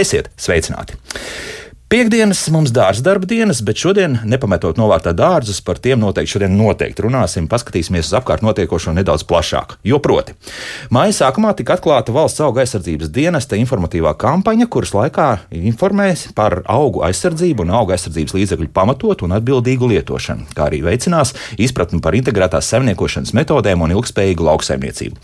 Esiet sveicināti! Piektdienas mums dārza darba dienas, bet šodien, nepametot novārtā dārzus, par tiem noteikti šodien noteikti runāsim, paskatīsimies uz apkārt notiekošo nedaudz plašāk. Jo proti, māja sākumā tika atklāta valsts auga aizsardzības dienesta informatīvā kampaņa, kuras laikā informēs par augu aizsardzību un auga aizsardzības līdzekļu pamatotu un atbildīgu lietošanu, kā arī veicinās izpratni par integrētās saimniekošanas metodēm un ilgspējīgu lauksaimniecību.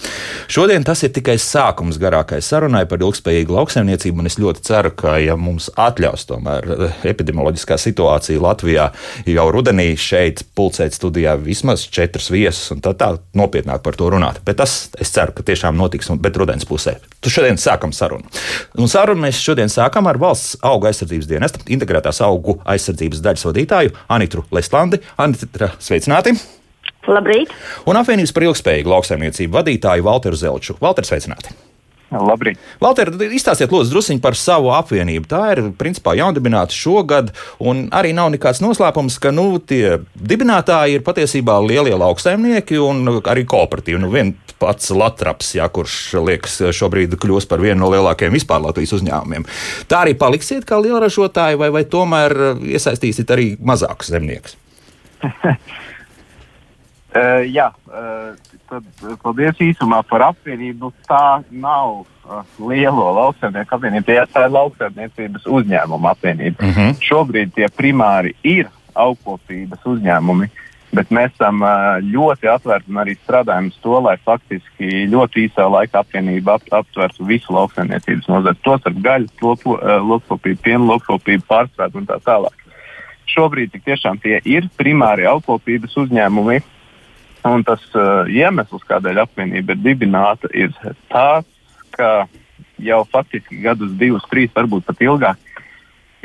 Šodien tas ir tikai sākums garākai sarunai par ilgspējīgu lauksaimniecību, un es ļoti ceru, ka, ja mums atļaus tomēr eh, epidemioloģiskā situācija Latvijā jau rudenī šeit pulcēt studijā vismaz četras viesus un tā, tā nopietnāk par to runāt. Bet tas, es ceru, ka tiešām notiks, bet rudens pusē. Tu šodien sākam sarunu. Un sarunu mēs šodien sākam ar valsts auga aizsardzības dienesta integrētās augu aizsardzības daļas vadītāju Anitru Leslandi. Anitra, sveicināti! Labrīt! Un apvienības par ilgspējīgu lauksaimniecību vadītāju Valteru Zelču. Valter, sveicināti! Labrīt. Valter, izstāstiet lūdzu drusciņi par savu apvienību. Tā ir principā jaundibināta šogad, un arī nav nekāds noslēpums, ka nu, tie dibinātāji ir patiesībā lielie lauksaimnieki un arī kooperatīvi. Nu, vien pats Latraps, jā, kurš liekas šobrīd kļūst par vienu no lielākajiem vispār Latvijas uzņēmumiem. Tā arī paliksiet kā lielražotāji, vai, vai tomēr iesaistīsiet arī mazākus zemniekus? uh, jā, uh, tad eh, paldies īsumā par apvienību. Tā nav uh, lielo lauksaimnieku apvienība, tā ir lauksaimniecības uzņēmuma apvienība. Uh mhm. -huh. Šobrīd tie primāri ir augkopības uzņēmumi. Bet mēs esam uh, ļoti atvērti un arī strādājam uz to, lai faktiski ļoti īsā laikā apvienība ap, aptvertu visu lauksaimniecības nozari. Tostarp gaļas, uh, lopkopību, piena lopkopību, pārstrādi un tā tālāk. Šobrīd tiešām tie ir primāri augkopības uzņēmumi, Un tas uh, iemesls, kādēļ apvienība ir dibināta, ir tāds, ka jau faktiski gadus, divus, trīs, varbūt pat ilgāk,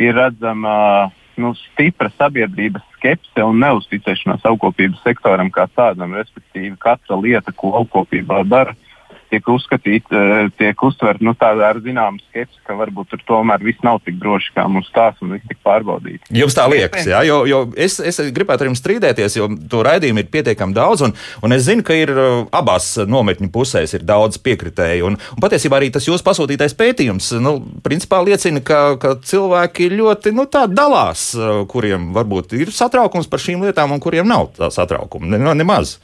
ir redzama uh, nu, stipra sabiedrības skepse un neusticēšanās augkopības sektoram kā tādam. Respektīvi, katra lieta, ko augkopībā dara, uh, tiek uzskatīta, eh, tiek uztverta nu, tādā ar zināmu skepsi, ka varbūt tur tomēr viss nav tik droši, kā mums stāsta un viss tik pārbaudīts. Jums tā liekas, jā, jo, jo es, es gribētu ar jums strīdēties, jo to raidījumu ir pietiekami daudz, un, un es zinu, ka ir eh, abās nometņu pusēs ir daudz piekritēju, un, un patiesībā arī tas jūsu pasūtītais pētījums, nu, principā liecina, ka, ka cilvēki ļoti, nu, tā dalās, eh, kuriem varbūt ir satraukums par šīm lietām, un kuriem nav tā satraukuma, ne, nemaz.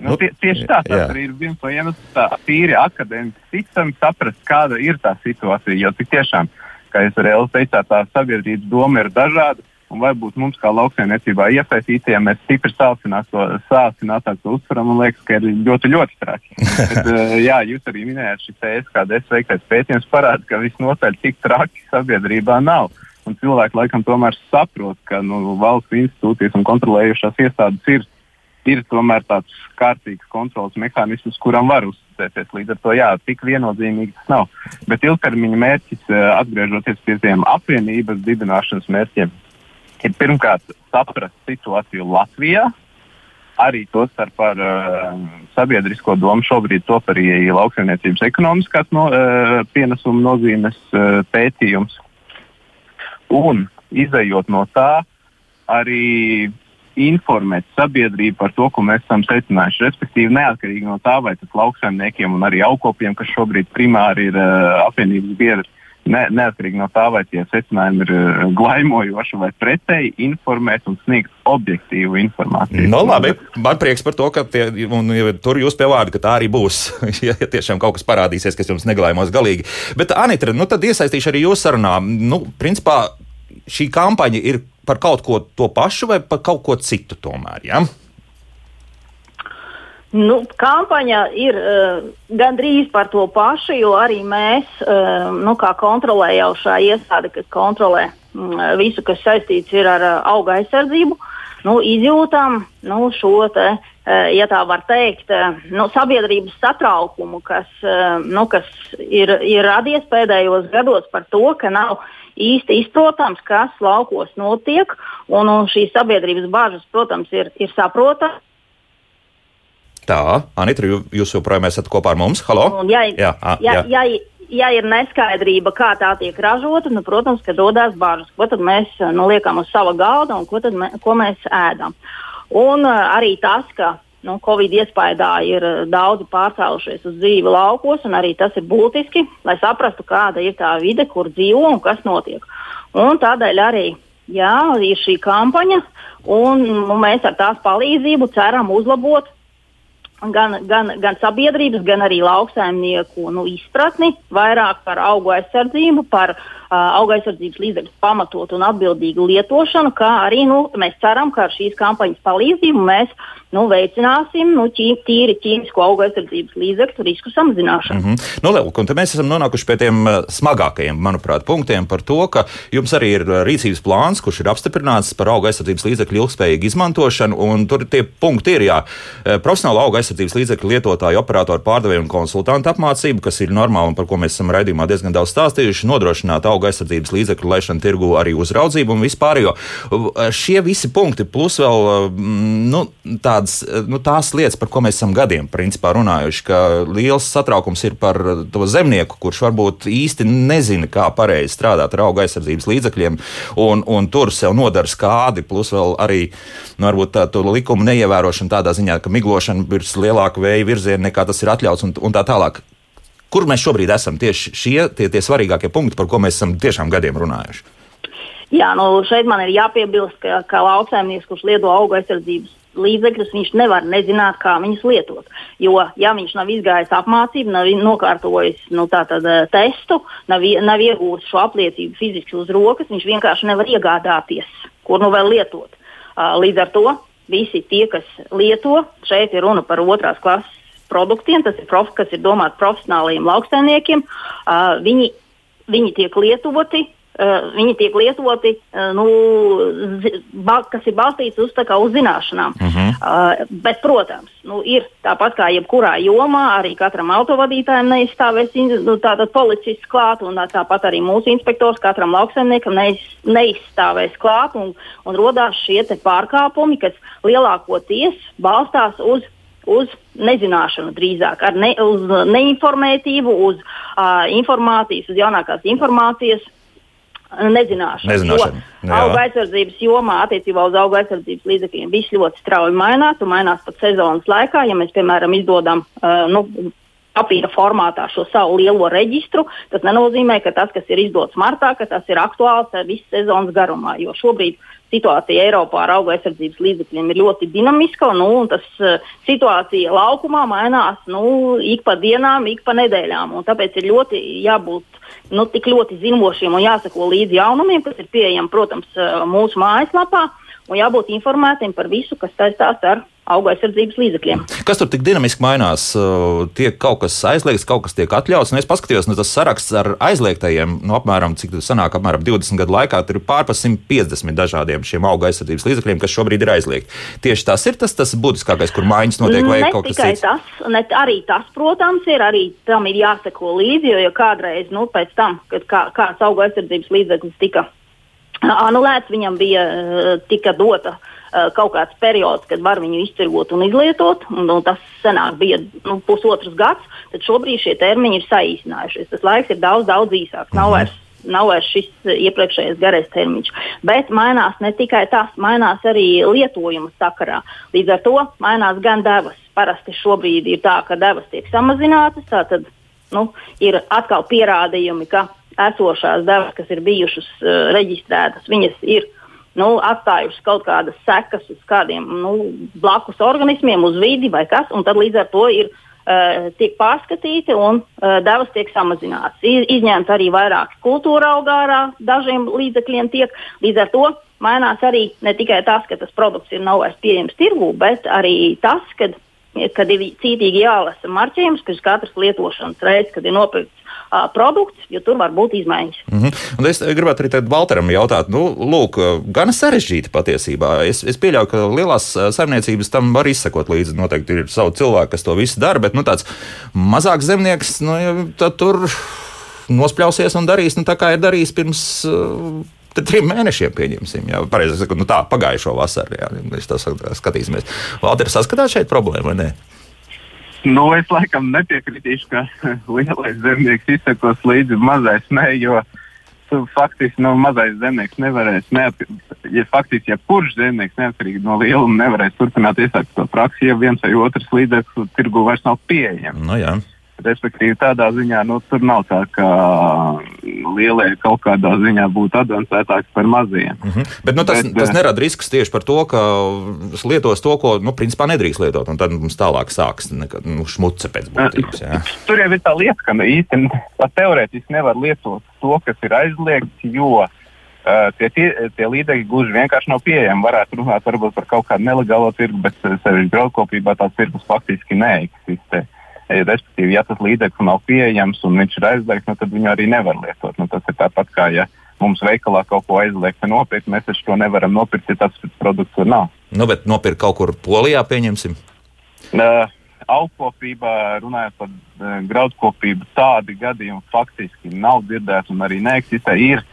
Nu, tie, tieši tā, tas arī ir viens no iemesliem, tā tīri akadēmiski ticami saprast, kāda ir tā situācija. Jo tik tiešām, kā jūs arī teicāt, tā sabiedrības doma ir dažāda. Un varbūt mums, kā lauksaimniecībā iesaistītiem, mēs stipri sācinātāk to uztveram un liekas, ka ir ļoti, ļoti traki. Bet, uh, jā, jūs arī minējāt, šis ESKDS veiktais pētījums parāda, ka visnotaļ tik traki sabiedrībā nav. Un cilvēki laikam tomēr saprot, ka nu, valsts institūcijas un kontrolējušās iestādes ir ir tomēr tāds kārtīgs kontrols mehānisms, kuram var uzticēties. Līdz ar to jā, tik viennozīmīgi tas nav. Bet ilgtermiņa mērķis, eh, atgriežoties pie tiem apvienības dibināšanas mērķiem, ir pirmkārt saprast situāciju Latvijā. Arī to starp ar uh, sabiedrisko domu šobrīd top arī lauksaimniecības ekonomiskās no, uh, pienesuma nozīmes uh, pētījums. Un izējot no tā, arī informēt sabiedrību par to, ko mēs esam secinājuši. Respektīvi, neatkarīgi no tā, vai tas lauksaimniekiem un arī augkopiem, kas šobrīd primāri ir uh, apvienības biedri, ne, neatkarīgi no tā, vai tie secinājumi ir uh, glaimojoši vai pretēji, informēt un sniegt objektīvu informāciju. No, nu, labi, man prieks par to, ka tie, un, ja tur jūs pie vārda, ka tā arī būs, ja tiešām kaut kas parādīsies, kas jums neglaimos galīgi. Bet, Anita, nu tad iesaistīšu arī jūs sarunā. Nu, principā, šī kampaņa ir par kaut ko to pašu vai par kaut ko citu tomēr? Ja? Nu, kampaņa ir uh, gandrīz par to pašu, jo arī mēs, uh, nu, kā kontrolējošā iestāde, kas kontrolē uh, visu, kas saistīts ar uh, auga aizsardzību, nu, izjūtam nu, šo te, uh, ja tā var teikt, uh, nu, sabiedrības satraukumu, kas, uh, nu, kas ir, ir radies pēdējos gados par to, ka nav īsti izprotams, kas laukos notiek. Un, un šīs sabiedrības bāžas, protams, ir, ir saprotamas. Tā, Anita, jūs joprojām esat kopā ar mums? Halo? Un, ja, jā, a, jā. Ja, ja, ja ir neskaidrība, kā tā tiek ražota, nu, protams, ka rodas bāžas, ko tad mēs nu, liekam uz sava galda un ko, mē, ko mēs ēdam. Un arī tas, ka nu, Covid iespējā ir daudzi pārcēlušies uz dzīvi laukos, un arī tas ir būtiski, lai saprastu, kāda ir tā vide, kur dzīvo un kas notiek. Un tādēļ arī jā, ir šī kampaņa, un nu, mēs ar tās palīdzību ceram uzlabot gan, gan, gan sabiedrības, gan arī lauksaimnieku nu, izpratni vairāk par augu aizsardzību, par uh, auga aizsardzības līdzekļu pamatotu un atbildīgu lietošanu, kā arī nu, mēs ceram, ka ar šīs kampaņas palīdzību mēs nu, veicināsim nu, ķī, tīri ķīmisko auga aizsardzības līdzekļu risku samazināšanu. Mm -hmm. nu, Lelk, un mēs esam nonākuši pie tiem smagākajiem, manuprāt, punktiem par to, ka jums arī ir rīcības plāns, kurš ir apstiprināts par auga aizsardzības līdzekļu ilgspējīgu izmantošanu, tur tie punkti ir, jā, profesionāla auga aizsardzības līdzekļu lietotāju, operatoru, pārdevēju un konsultantu apmācību, kas ir normāli un par ko mēs esam raidījumā diezgan daudz stāstījuši, nodrošināt auga aizsardzības līdzekļu laišanu tirgu, arī uzraudzību un vispār. Šie visi punkti, plus vēl nu, tādas, nu, tās lietas, par ko mēs esam gadiem principā, runājuši, ka liels satraukums ir par to zemnieku, kurš varbūt īsti nezina, kā pareizi strādāt ar auga aizsardzības līdzekļiem, un, un tur sev nodara skādi, plus vēl arī nu, varbūt tā likumu neievērošana tādā ziņā, ka miglošana virs lielāka vēja virziena nekā tas ir atļauts un, un tā tālāk. Kur mēs šobrīd esam? Tieši šie tie, tie svarīgākie punkti, par ko mēs esam tiešām gadiem runājuši. Jā, nu šeit man ir jāpiebilst, ka, ka lauksaimnieks, kurš lieto auga aizsardzības līdzekļus, viņš nevar nezināt, kā viņus lietot. Jo, ja viņš nav izgājis apmācību, nav nokārtojis nu, tātad, eh, testu, nav, nav iegūtis šo apliecību fiziski uz rokas, viņš vienkārši nevar iegādāties, kur nu vēl lietot. Līdz ar to visi tie, kas lieto, šeit ir runa par otrās klases produktiem, tas ir, prof, kas ir domāts profesionāliem lauksaimniekiem, uh, viņi, viņi tiek lietoti. Uh, viņi tiek lietoti, uh, nu, ba, kas ir balstīts uz, kā, uz zināšanām. Uh -huh. uh, bet, protams, nu, ir tāpat kā jebkurā jomā, arī katram autovadītājam neizstāvēs nu, policists klāt, un tāpat arī mūsu inspektors katram lauksaimniekam neiz, neizstāvēs klāt, un, un rodās šie pārkāpumi, kas lielākoties balstās uz uz nezināšanu drīzāk, ar ne, uz neinformētību, uz uh, informācijas, uz jaunākās informācijas. Nezināšanu. Nezināšanu. Auga aizsardzības jomā attiecībā uz auga aizsardzības līdzekļiem viss ļoti strauji mainās un mainās pat sezonas laikā. Ja mēs, piemēram, izdodam uh, nu, papīra formātā šo savu lielo reģistru, tas nenozīmē, ka tas, kas ir izdots martā, tas ir aktuāls visu sezonas garumā. Jo šobrīd situācija Eiropā ar auga aizsardzības līdzekļiem ir ļoti dinamiska, nu, un tas uh, situācija laukumā mainās nu, ik pa dienām, ik pa nedēļām. Tāpēc ir ļoti jābūt nu, tik ļoti zinošiem un jāsako līdzi jaunumiem, kas ir pieejami, protams, uh, mūsu mājaslapā, un jābūt informētiem par visu, kas saistās ar auga aizsardzības līdzekļiem. Kas tur tik dinamiski mainās? Tiek kaut kas aizliegts, kaut kas tiek atļauts. Es paskatījos, nu, tas saraksts ar aizliegtajiem, nu, apmēram, cik tas sanāk, apmēram 20 gadu laikā, tur ir pārpa 150 dažādiem šiem auga aizsardzības līdzekļiem, kas šobrīd ir aizliegti. Tieši tas ir tas, tas būtiskākais, kur maiņas notiek, vai ne kaut kas cits? Tas, ne, arī tas, protams, ir, arī tam ir jāseko līdzi, jo, jo kādreiz, nu, pēc tam, kad kā, kāds auga aizsardzības līdzeklis tika anulēts, viņam bija tika dota uh, kaut kāds periods, kad var viņu izcirgot un izlietot, un, un tas senāk bija nu, pusotrs gads, tad šobrīd šie termiņi ir saīsinājušies. Tas laiks ir daudz, daudz īsāks. Nav vairs nav vairs šis iepriekšējais garais termiņš. Bet mainās ne tikai tas, mainās arī lietojuma sakarā. Līdz ar to mainās gan devas. Parasti šobrīd ir tā, ka devas tiek samazinātas. Tātad nu, ir atkal pierādījumi, ka esošās devas, kas ir bijušas uh, reģistrētas, viņas ir nu, atstājušas kaut kādas sekas uz kādiem nu, blakus organismiem, uz vidi vai kas, un tad līdz ar to ir. Uh, tiek pārskatīti un uh, devas tiek samazinātas. Iz, izņemt arī vairāk kultūra augārā, dažiem līdzekļiem tiek. Līdz ar to mainās arī ne tikai tas, ka tas produkts ir nav vairs pieejams tirgū, bet arī tas, kad, kad ir cītīgi jālasa marķējums, kas katrs lietošanas reizes, kad ir nopirkts uh, produkts, jo tur var būt izmaiņas. Mm -hmm. Un es gribētu arī Valteram jautāt, nu, lūk, gan sarežģīti patiesībā. Es, es pieļauju, ka lielās saimniecības tam var izsekot līdzi. Noteikti ir savi cilvēki, kas to visu dara, bet nu, tāds mazāks zemnieks, nu, tad tur nospļausies un darīs nu, tā, kā ir darījis pirms. Uh, trim mēnešiem, pieņemsim, jau pareizi sakot, nu tā, pagājušo vasaru, jā, mēs tā skatīsimies. Valters saskatās šeit problēmu vai ne? Nu, es laikam nepiekritīšu, ka lielais zemnieks izsekos līdzi mazais. Nē, jo faktiski nu, mazais zemnieks nevarēs, neatkarīgi, ja faktiski, ja kurš zemnieks neatkarīgi no lieluma nevarēs turpināt iesākt to praksi, ja viens vai otrs līdzeklis tirgu vairs nav pieejams. No, nu jā. Respektīvi, tādā ziņā nu, tur nav tā, ka lielie kaut kādā ziņā būtu avansētāki par maziem. Mm -hmm. Bet nu, tas, Bet, tas nerada riskus tieši par to, ka lietos to, ko nu, principā nedrīkst lietot, un tad mums tālāk sāks nekad, nu, šmuce pēc būtības. Jā. Tur jau ir tā lieta, ka nu, īstenībā teorētiski nevar lietot to, kas ir aizliegts, jo Uh, tie, tie, tie līdzekļi gluži vienkārši nav pieejami. Varētu runāt par kaut kādu nelegālo tirgu, bet sevišķi graudkopībā tās tirgus faktiski neeksistē. Uh, Respektīvi, ja tas līdzeklis nav pieejams un viņš ir aizliegts, nu, tad viņu arī nevar lietot. Nu, tas ir tāpat kā, ja mums veikalā kaut ko aizliegts nopirkt, mēs taču to nevaram nopirkt, ja tas produkts tur nav. Nu, bet nopirkt kaut kur Polijā, pieņemsim? Uh, Augkopībā, runājot par uh, graudkopību, tādi gadījumi faktiski nav dzirdēti un arī neeksistē. Ir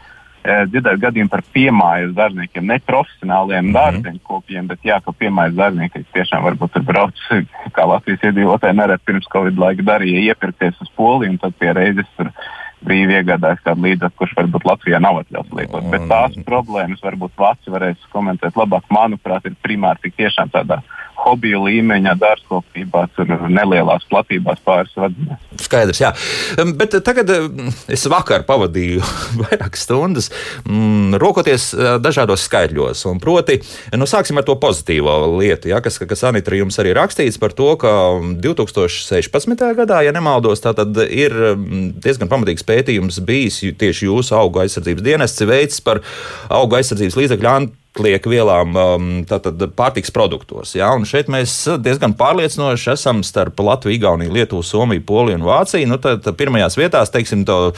dzirdēt gadījumu par piemājas darbniekiem, ne profesionāliem mm -hmm. dārzniekiem, bet jā, ka piemājas darbnieki tiešām varbūt tur brauc, kā Latvijas iedzīvotāji nereti pirms Covid laika darīja, iepirkties uz Poliju un tad pie reizes tur brīvi iegādājas kādu līdzekli, kurš varbūt Latvijā nav atļauts lietot. Bet tās problēmas varbūt Vācija varēs komentēt labāk. Manuprāt, ir primāri tik tiešām tādā hobiju līmeņa dārzkopībā, tur nelielās platībās pāris vadījumā. Skaidrs, jā. Bet tagad es vakar pavadīju vairākas stundas mm, rokoties dažādos skaitļos. Proti, nu, sāksim ar to pozitīvo lietu, ja, kas, kas Anita jums arī rakstīts par to, ka 2016. gadā, ja nemaldos, tātad ir diezgan pamatīgs pētījums bijis tieši jūsu auga aizsardzības dienests veids par auga aizsardzības līdzekļu atliek vielām um, pārtiks produktos. Ja? Un šeit mēs diezgan pārliecinoši esam starp Latviju, Igauniju, Lietuvu, Somiju, Poliju un Vāciju. Nu, tad, tad pirmajās vietās, teiksim, to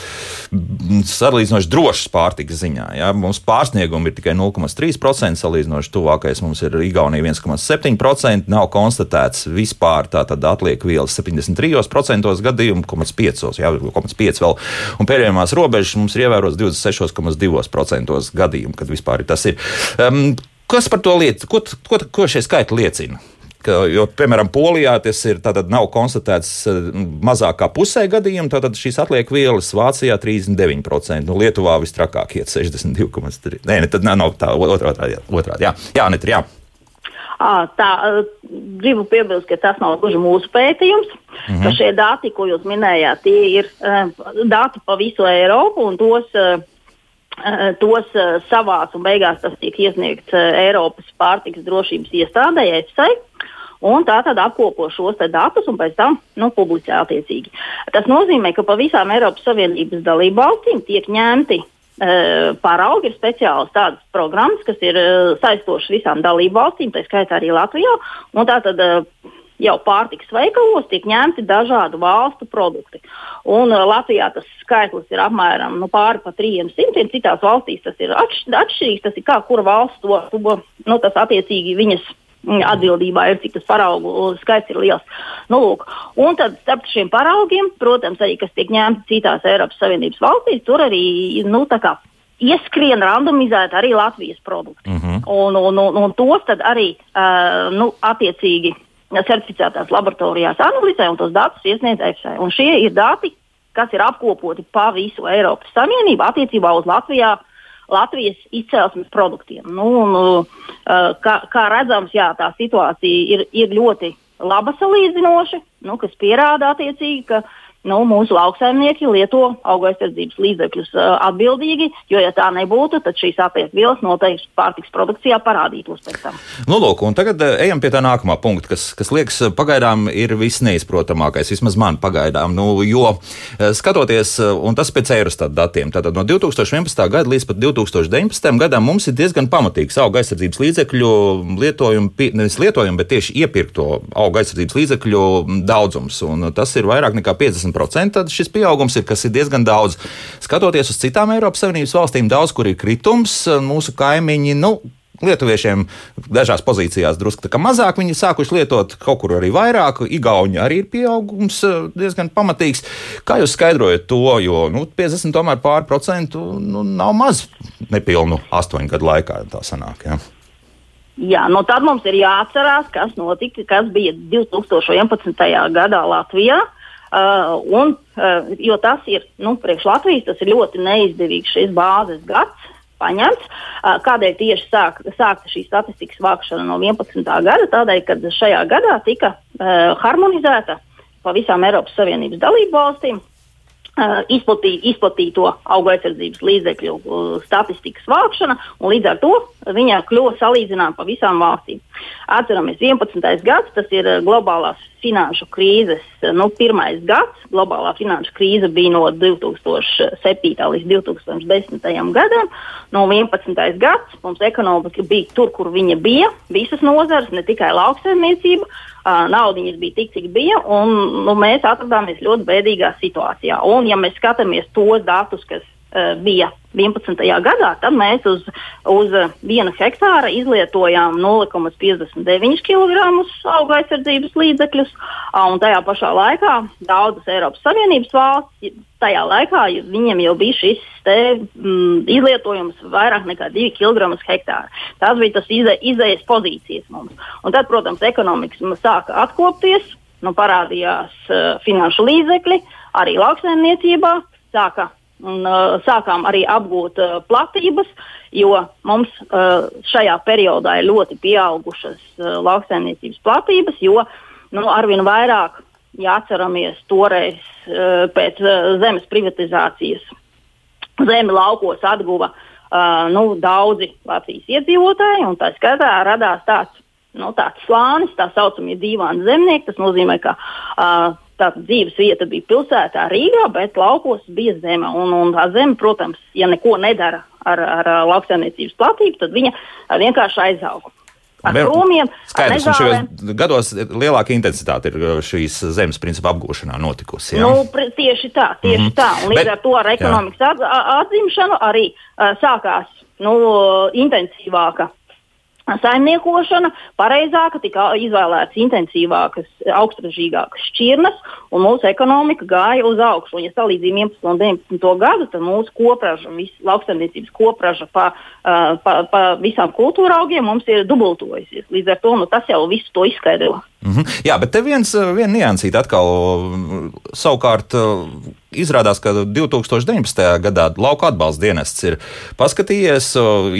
salīdzinoši drošas pārtikas ziņā. Ja? Mums pārsniegumi ir tikai 0,3%, salīdzinoši tuvākais mums ir Igaunija 1,7%. Nav konstatēts vispār tātad atliek vielas 73% gadījumu, 0,5%, ja, 0,5% vēl. Un pēdējās robežas mums ir ievērots 26,2% gadījumu, kad vispār tas ir. Um, kas par to liecina? Ko, ko, ko šie skaitļi liecina? Ka, jo, piemēram, Polijā tas ir, nav konstatēts eh, mazāk kā pusē gadījumu, tad šīs atliek vielas Vācijā 39%, nu, Lietuvā visstrakāk iet 62,3%. Nē, ne, tad nav tā otrādi. otrādi jā, jā, net, jā. Tā, gribu piebilst, ka tas nav gluži mūsu pētījums. Mm -hmm. Šie dati, ko jūs minējāt, tie ir dati pa visu Eiropu, un tos tos uh, savāc un beigās tas tiek iesniegts uh, Eiropas pārtikas drošības iestādē, EFSA. Un tā tad apkopo šos datus un pēc tam nu, publicē attiecīgi. Tas nozīmē, ka pa visām Eiropas Savienības dalību valstīm tiek ņemti uh, paraugi, ir speciālas tādas programmas, kas ir saistošas visām dalību valstīm, tā skaitā arī Latvijā. Tātad, uh, jau pārtikas veikalos tiek ņemti dažādu valstu produkti. Un, uh, Latvijā tas skaitlis ir apmēram nu, pāri pa 300. Citās valstīs tas ir atšķirīgs. Tas ir kā kura valsts to, to nu, tas attiecīgi viņas mm, atbildībā ir, cik tas paraugu skaits ir liels. Nu, lūk. un tad starp šiem paraugiem, protams, arī kas tiek ņemti citās Eiropas Savienības valstīs, tur arī nu, ieskrien randomizēti arī Latvijas produkti. Uh mhm. -huh. un, un, un, un tos arī uh, nu, attiecīgi certificētās laboratorijās analizē un tos datus iesniedz EFSA. Un šie ir dati, kas ir apkopoti pa visu Eiropas Savienību attiecībā uz Latvijā. Latvijas izcelsmes produktiem. Nu, un, uh, kā, kā redzams, jā, tā situācija ir, ir ļoti laba salīdzinoši, nu, kas pierāda attiecīgi, ka uh, nu, mūsu lauksaimnieki lieto auga aizsardzības līdzekļus uh, atbildīgi, jo, ja tā nebūtu, tad šīs apiet vielas noteikti pārtiks produkcijā parādītos pēc tam. Nu, lūk, un tagad ejam pie tā nākamā punkta, kas, kas liekas pagaidām ir visneizprotamākais, vismaz man pagaidām, nu, jo skatoties, un tas pēc Eurostat datiem, tātad no 2011. gada līdz pat 2019. gadam mums ir diezgan pamatīgs auga aizsardzības līdzekļu lietojumu, nevis lietojumu, bet tieši iepirkto auga aizsardzības līdzekļu daudzums, un tas ir vairāk nekā 50 50%, tad šis pieaugums ir, ir diezgan daudz. Skatoties uz citām Eiropas Savienības valstīm, daudz kur ir kritums, mūsu kaimiņi. Nu, Lietuviešiem dažās pozīcijās drusku mazāk viņi sākuši lietot, kaut kur arī vairāk. Igauni arī ir pieaugums eh, diezgan pamatīgs. Kā jūs skaidrojat to? Jo nu, 50 tomēr pār procentu nu, nav maz nepilnu astoņu gadu laikā. Tā sanāk. Ja? Jā, nu tad mums ir jāatcerās, kas notika, kas bija 2011. gadā Latvijā. Uh, un, uh, jo tas ir, nu, priekš Latvijas tas ir ļoti neizdevīgs šis bāzes gads. Paņemts. Uh, kādēļ tieši sāk, sākta šī statistikas vākšana no 11. gada? Tādēļ, ka šajā gadā tika uh, harmonizēta pa visām Eiropas Savienības dalību valstīm Uh, izplatī, izplatīto auga aizsardzības līdzekļu uh, statistikas vākšana, un līdz ar to viņa kļuva salīdzināma pa visām valstīm. Atceramies, 11. gads tas ir globālās finanšu krīzes nu, pirmais gads. Globālā finanšu krīze bija no 2007. līdz 2010. gadam. No 11. gads mums ekonomika bija tur, kur viņa bija. Visas nozares, ne tikai lauksaimniecība, naudiņas bija tik, cik bija. Un, nu, mēs atrodāmies ļoti bēdīgā situācijā. Un, ja mēs skatāmies tos datus, kas bija 11. gadā, tad mēs uz, uz viena hektāra izlietojām 0,59 kg auga aizsardzības līdzekļus, tajā pašā laikā daudzas Eiropas Savienības valsts, tajā laikā viņiem jau bija šis te, mm, izlietojums vairāk nekā 2 kg uz hektāru. Tas bija tas ize, izējas pozīcijas mums. Un tad, protams, ekonomikas sāka atkopties, nu, parādījās uh, finanšu līdzekļi, arī lauksaimniecībā sāka Un, uh, sākām arī apgūt uh, platības, jo mums uh, šajā periodā ir ļoti pieaugušas uh, lauksaimniecības platības, jo nu, arvien vairāk, ja atceramies toreiz uh, pēc uh, zemes privatizācijas, zemi laukos atguva uh, nu, daudzi Latvijas iedzīvotāji, un tā skaitā radās tāds, nu, tāds slānis, tā saucamie divāni zemnieki. Tas nozīmē, ka uh, Tātad dzīves vieta bija pilsētā Rīgā, bet laukos bija zeme. Un, un tā zeme, protams, ja neko nedara ar, ar lauksaimniecības platību, tad viņa vienkārši aizauga. Ar krūmiem, Skaidrs, ar šajos gados lielāka intensitāte ir šīs zemes principa apgūšanā notikusi. Ja? Nu, tieši tā, tieši mm -hmm. tā. Un līdz bet, ar to ar ekonomikas jā. atzimšanu arī uh, sākās nu, intensīvāka saimniekošana, pareizāka, tika izvēlētas intensīvākas, augstražīgākas šķirnes, un mūsu ekonomika gāja uz augšu. Un, ja salīdzinām 11 un 19 gadu, tad mūsu kopraža, lauksaimniecības kopraža pa, pa, pa visām kultūra augiem mums ir dubultojusies. Līdz ar to nu, tas jau visu to izskaidro. Mm -hmm. Jā, bet te viens, viena niansīta atkal savukārt Izrādās, ka 2019. gadā lauka atbalsta dienests ir paskatījies,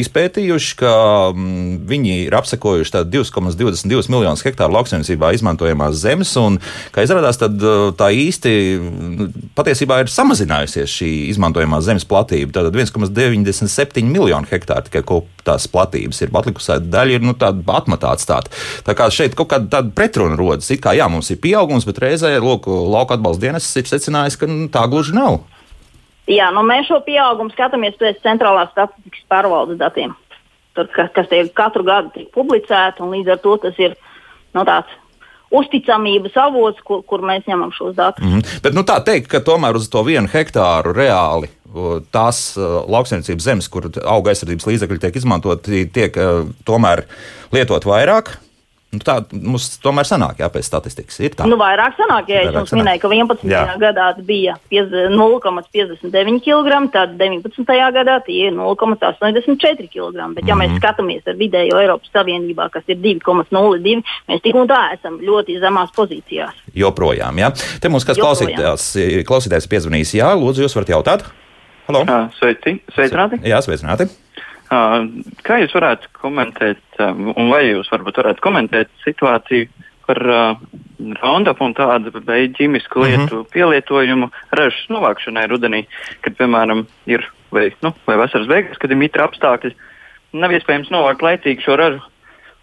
izpētījuši, ka mm, viņi ir apsekojuši 2,22 miljonus hektāru lauksaimniecībā izmantojamās zemes, un, kā izrādās, tad tā īsti mm, patiesībā ir samazinājusies šī izmantojamā zemes platība. Tātad 1,97 miljonu hektāru tikai tās platības ir atlikusi daļa, ir nu, tāda atmatā atstāta. Tā kā šeit kaut kāda pretruna rodas. It kā jā, mums ir pieaugums, bet reizē lūk, lauka atbalsta dienests ir secinājis, ka nu, tā gluži nav. Jā, nu mēs šo pieaugumu skatāmies pēc centrālās statistikas pārvaldes datiem, Tur, kas, kas katru gadu tiek publicēti, un līdz ar to tas ir nu, tāds uzticamības avots, kur, kur mēs ņemam šos datus. Mm -hmm. Bet nu, tā teikt, ka tomēr uz to vienu hektāru reāli tās uh, lauksaimniecības zemes, kur auga aizsardzības līdzekļi tiek izmantoti, tiek uh, tomēr lietot vairāk. Nu, tā mums tomēr sanāk, jā, pēc statistikas. Ir tā. Nu, vairāk sanāk, ja es jums minēju, ka 11. Jā. gadā bija 0,59 kg, tad 19. gadā tie ir 0,84 kg. Bet, ja mm. mēs mhm. skatāmies ar vidējo Eiropas Savienībā, kas ir 2,02, mēs tik un tā esam ļoti zemās pozīcijās. Joprojām, jā. Te mums kāds klausītājs, klausītājs piezvanīs, jā, lūdzu, jūs varat jautāt? Halo. Sveiki, sveicināti. Jā, sveicināti. Kā jūs varētu komentēt, un vai jūs varbūt varētu komentēt situāciju par uh, Roundup un tādu ķīmisku lietu mm -hmm. pielietojumu ražas novākšanai rudenī, kad, piemēram, ir vai, nu, vai vasaras beigas, kad ir mitra apstākļi, nav iespējams novākt laicīgi šo ražu.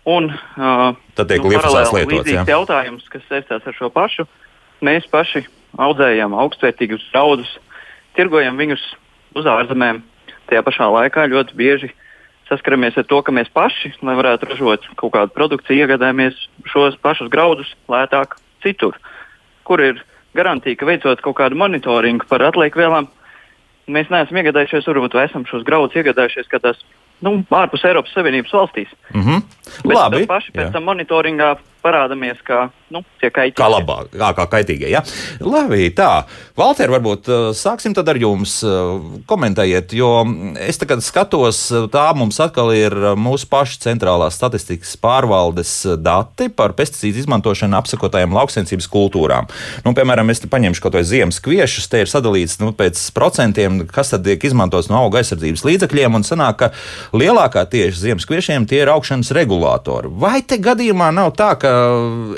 Un, uh, Tad tiek nu, lietots līdzīgs jautājums, kas saistās ar šo pašu. Mēs paši audzējam augstvērtīgus graudus, tirgojam viņus uz ārzemēm, Tajā pašā laikā ļoti bieži saskaramies ar to, ka mēs paši, lai varētu ražot kaut kādu produkciju, iegādājamies šos pašus graudus lētāk citur, kur ir garantija, ka veicot kaut kādu monitoringu par atliekvielām, mēs neesam iegādājušies, varbūt esam šos graudus iegādājušies kādās nu, ārpus Eiropas Savienības valstīs. Mm -hmm. Bet Labi. paši pēc jā. tam monitoringā parādāmies kā nu, tie kaitīgie. Kā labāk, kā, kā kaitīgie. Ja? Labi, tā. Valter, varbūt uh, sāksim tad ar jums. Uh, komentējiet, jo es tagad skatos, uh, tā mums atkal ir mūsu paša centrālās statistikas pārvaldes dati par pesticīdu izmantošanu apsakotajām lauksensības kultūrām. Nu, piemēram, es te paņemšu kaut vai ziemas kviešus, te ir sadalīts nu, pēc procentiem, kas tad tiek izmantots no auga aizsardzības līdzekļiem, un sanāk, ka lielākā tieši ziemas kviešiem tie ir augšanas regulātori. Vai te gadījumā nav tā, ka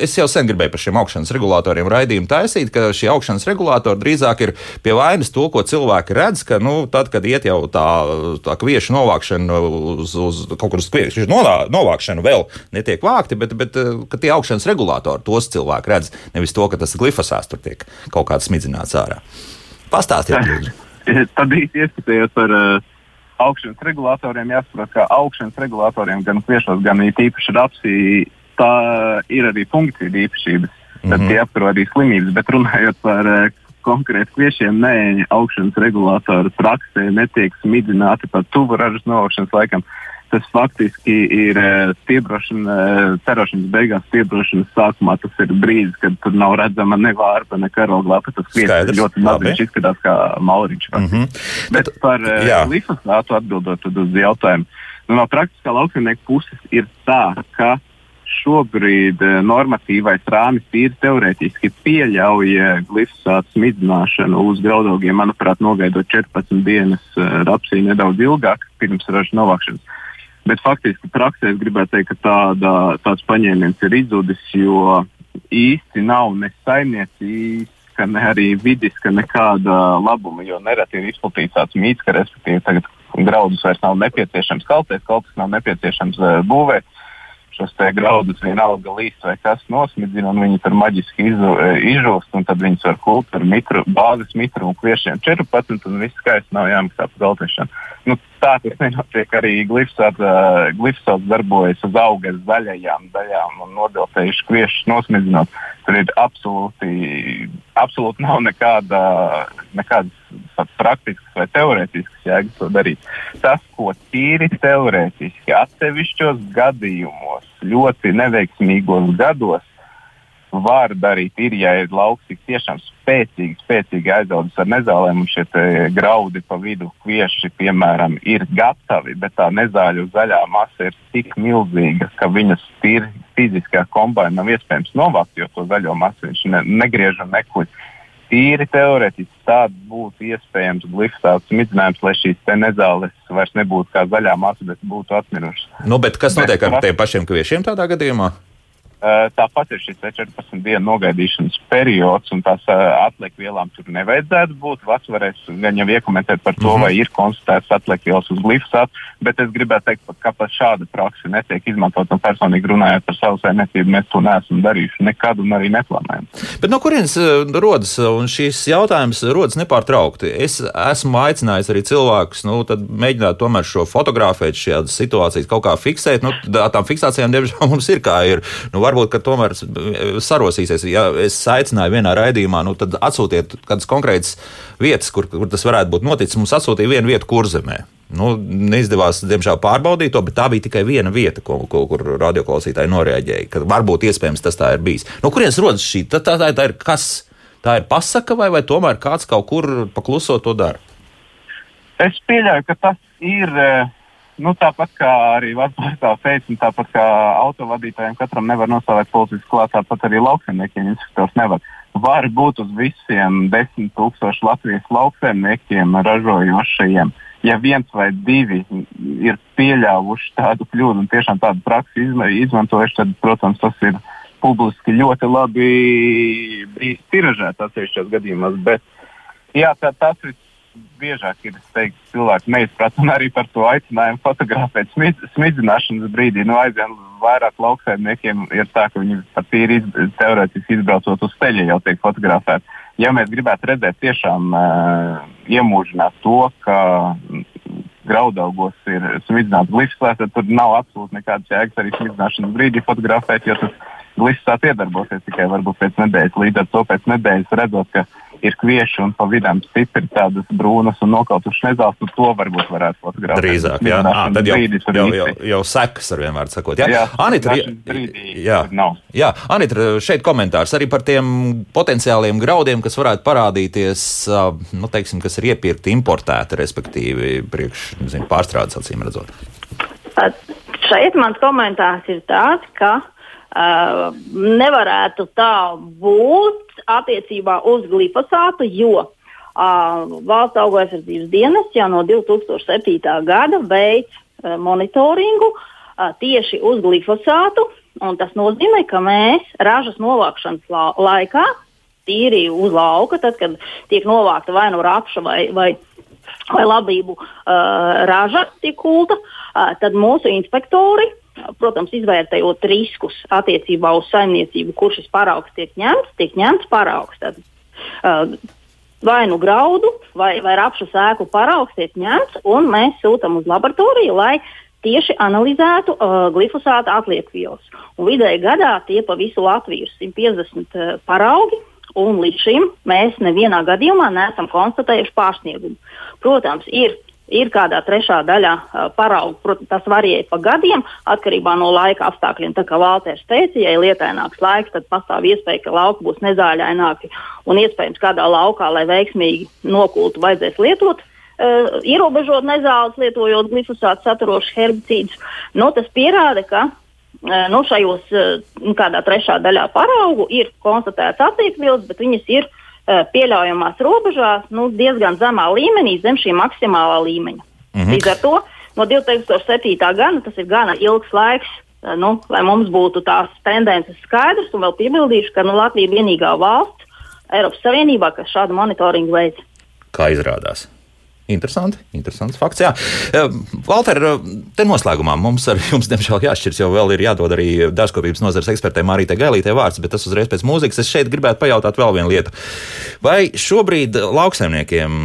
es jau sen gribēju par šiem augšanas regulatoriem raidījumu taisīt, ka šie augšanas regulatori drīzāk ir pie vainas to, ko cilvēki redz, ka nu, tad, kad iet jau tā, tā kviešu novākšana uz, uz kaut kur uz kviešu novākšanu, vēl netiek vākti, bet, bet ka tie augšanas regulatori tos cilvēki redz, nevis to, ka tas glifosāts tur tiek kaut kāds smidzināts ārā. Pastāstiet, lūdzu. Tad īsti ieskatījos par uh, augšanas regulatoriem. Jāsaprot, ka augšanas regulatoriem gan kviešos, gan īpaši rapsī tā ir arī funkcija īpašības. Tad mm -hmm. tie apkaro arī slimības, bet runājot par uh, konkrēti kviešiem, nē, augšanas regulātori praksē netiek smidzināti pat tuvu ražas novākšanas laikam. Tas faktiski ir uh, stiebrošana, uh, cerošanas beigās, stiebrošanas sākumā. Tas ir brīdis, kad tur nav redzama ne vārpa, ne karoglāpa. Tas kviešs ļoti maziņš izskatās kā mauriņš. Mm -hmm. Bet, bet par glifosātu atbildot uz jautājumu. Nu, no praktiskā lauksaimnieka puses ir tā, ka šobrīd eh, normatīvais rāmis tīri teorētiski pieļauj eh, glifosātu smidzināšanu uz graudaugiem, manuprāt, nogaidot 14 dienas eh, rapsī nedaudz ilgāk pirms ražas novākšanas. Bet faktiski praksē es gribētu teikt, ka tāda, tāds paņēmiens ir izzudis, jo īsti nav ne saimniecības, ne arī vidiska nekāda labuma, jo nereti ir izplatīts tāds mīts, ka respektīvi tagad graudus vairs nav nepieciešams kaltēt, kaltus nav nepieciešams būvēt šos graudus vienalga līst vai kas nosmidzina, un viņi tur maģiski izu, e, izžūst, un tad viņus var kult ar mitru, bāzes mitru un kviešiem 14, un viss skaisti nav jāmaksā par galtešanu. Nu, tā tas nenotiek arī glifosāts. Uh, glifosāts darbojas uz auga zaļajām daļām un nodeltējuši kviešus nosmidzinot. Tur ir absolūti, absolūti nav nekāda, nekādas praktiskas vai teorētiskas jēgas to darīt. Tas, ko tīri teorētiski atsevišķos gadījumos, ļoti neveiksmīgos gados, var darīt, ir, ja ir lauks tik tiešām spēcīgi, spēcīgi aizaudzis ar nezālēm, un šie graudi pa vidu kvieši, piemēram, ir gatavi, bet tā nezāļu zaļā masa ir tik milzīga, ka viņas tīri fiziskā kombinā nav iespējams novākt, jo to zaļo masu viņš ne, negriež un nekuļ. Tīri teorētiski tāds būtu iespējams glifosāts smidzinājums, lai šīs nezāles vairs nebūtu kā zaļā masa, bet būtu atmirušas. Nu, bet kas notiek bet, ar tiem pašiem kviešiem tādā gadījumā? Eh, tāpat ir šis 14 dienu nogaidīšanas periods, un tās eh, atliekvielām tur nevajadzētu būt. Vats varēs gan jau iekomentēt par to, mm -hmm. vai ir konstatēts atliekvielas uz glifosātu, bet es gribētu teikt, ka pat šāda praksa netiek izmantot. Un personīgi runājot par savu saimniecību, mēs to neesam darījuši nekad un arī neplānojam. Bet no kurienes eh, rodas, šīs jautājums rodas nepārtraukti? Es esmu aicinājis arī cilvēkus, nu, mēģināt tomēr šo fotografēt, šādas situācijas kaut kā fiksēt. Nu, tām fiksācijām, diemžēl, mums ir kā ir. Nu, varbūt tomēr sarosīsies. Ja es aicināju vienā raidījumā, nu, tad atsūtiet kādas konkrētas vietas, kur, kur tas varētu būt noticis. Mums atsūtīja vienu vietu kurzemē. Nu, neizdevās, diemžēl, pārbaudīt to, bet tā bija tikai viena vieta, ko, ko, kur radioklausītāji noreaģēja. Ka varbūt iespējams tas tā ir bijis. No kurienes rodas šī? Tā, tā, tā, tā ir kas? Tā ir pasaka, vai, vai tomēr kāds kaut kur pakluso to dara? Es pieļauju, ka tas ir. Uh Nu, tāpat kā arī Vācijā teica, un tāpat kā autovadītājiem katram nevar nostāvēt policisku klāt, tāpat arī lauksaimniekiem inspektors nevar. Var būt uz visiem desmit tūkstošu Latvijas lauksaimniekiem ražojošajiem. Ja viens vai divi ir pieļāvuši tādu kļūdu un tiešām tādu praksi izmantojuši, tad, protams, tas ir publiski ļoti labi tiražēts atsevišķos gadījumos. Bet jā, tā, tas ir biežāk ir teikts, cilvēki neizprat un arī par to aicinājumu fotografēt smid, smidzināšanas brīdī. Nu, aizvien vairāk lauksaimniekiem ir tā, ka viņi pat tīri iz, teorētiski izbraucot uz ceļa jau tiek fotografēti. Ja mēs gribētu redzēt tiešām uh, iemūžināt to, ka graudaugos ir smidzināts glifosāts, tad tur nav absolūti nekādas jēgas arī smidzināšanas brīdī fotografēt, jo tas glifosāts iedarbosies tikai varbūt pēc nedēļas. Līdz ar to pēc nedēļas redzot, ka ir kvieši un pa vidam stipri tādas brūnas un nokautušas nezāles, nu to varbūt varētu fotografēt. Drīzāk, jā, à, tad jau, jau, jau, jau sekas ar vienmēr sakot. Jā, jā Anita, jā, jā, Anita, šeit komentārs arī par tiem potenciāliem graudiem, kas varētu parādīties, nu, teiksim, kas ir iepirkti, importēti, respektīvi, priekš, nezinu, pārstrādes acīm redzot. Šeit mans komentārs ir tāds, ka Uh, nevarētu tā būt attiecībā uz glifosātu, jo uh, Valsts auga aizsardzības dienas jau no 2007. gada veids uh, monitoringu uh, tieši uz glifosātu. Tas nozīmē, ka mēs ražas novākšanas la laikā, tīri uz lauka, tad, kad tiek novākta vai nu rapša vai, vai, vai labību uh, raža, tiek kulta, uh, tad mūsu inspektori protams, izvērtējot riskus attiecībā uz saimniecību, kur šis paraugs tiek ņemts, tiek ņemts paraugs. Tad, uh, vai nu graudu, vai, vai rapšu sēklu paraugs tiek ņemts, un mēs sūtām uz laboratoriju, lai tieši analizētu uh, glifosāta atliekvielas. Vidēji gadā tie pa visu Latviju ir 150 uh, paraugi. Un līdz šim mēs nevienā gadījumā neesam konstatējuši pārsniegumu. Protams, ir ir kādā trešā daļā parauga. Protams, tas varēja pa gadiem, atkarībā no laika apstākļiem. Tā kā Valters teica, ja ir lietaināks laiks, tad pastāv iespēja, ka lauki būs nezāļaināki un iespējams kādā laukā, lai veiksmīgi nokultu, vajadzēs lietot. Uh, ierobežot nezāles, lietojot glifosātu saturošus herbicīdus. Nu, tas pierāda, ka uh, nu, šajos uh, kādā trešā daļā paraugu ir konstatēts attiekvielas, bet viņas ir Eh, pieļaujamās robežās nu, diezgan zemā līmenī, zem šī maksimālā līmeņa. Mm -hmm. Līdz ar to no 2007. gada tas ir gana ilgs laiks. Eh, nu, lai mums būtu tās tendences skaidrs, un vēl piebildīšu, ka nu, Latvija ir vienīgā valsts Eiropas Savienībā, kas šādu monitoringu veids. Kā izrādās? Interesanti, interesants fakts. Jā, Valter, te noslēgumā mums ar jums, diemžēl, jāšķirs, jo vēl ir jādod arī dārzkopības nozares ekspertei Mārītē Gailītē vārds, bet tas uzreiz pēc mūzikas. Es šeit gribētu pajautāt vēl vienu lietu. Vai šobrīd lauksaimniekiem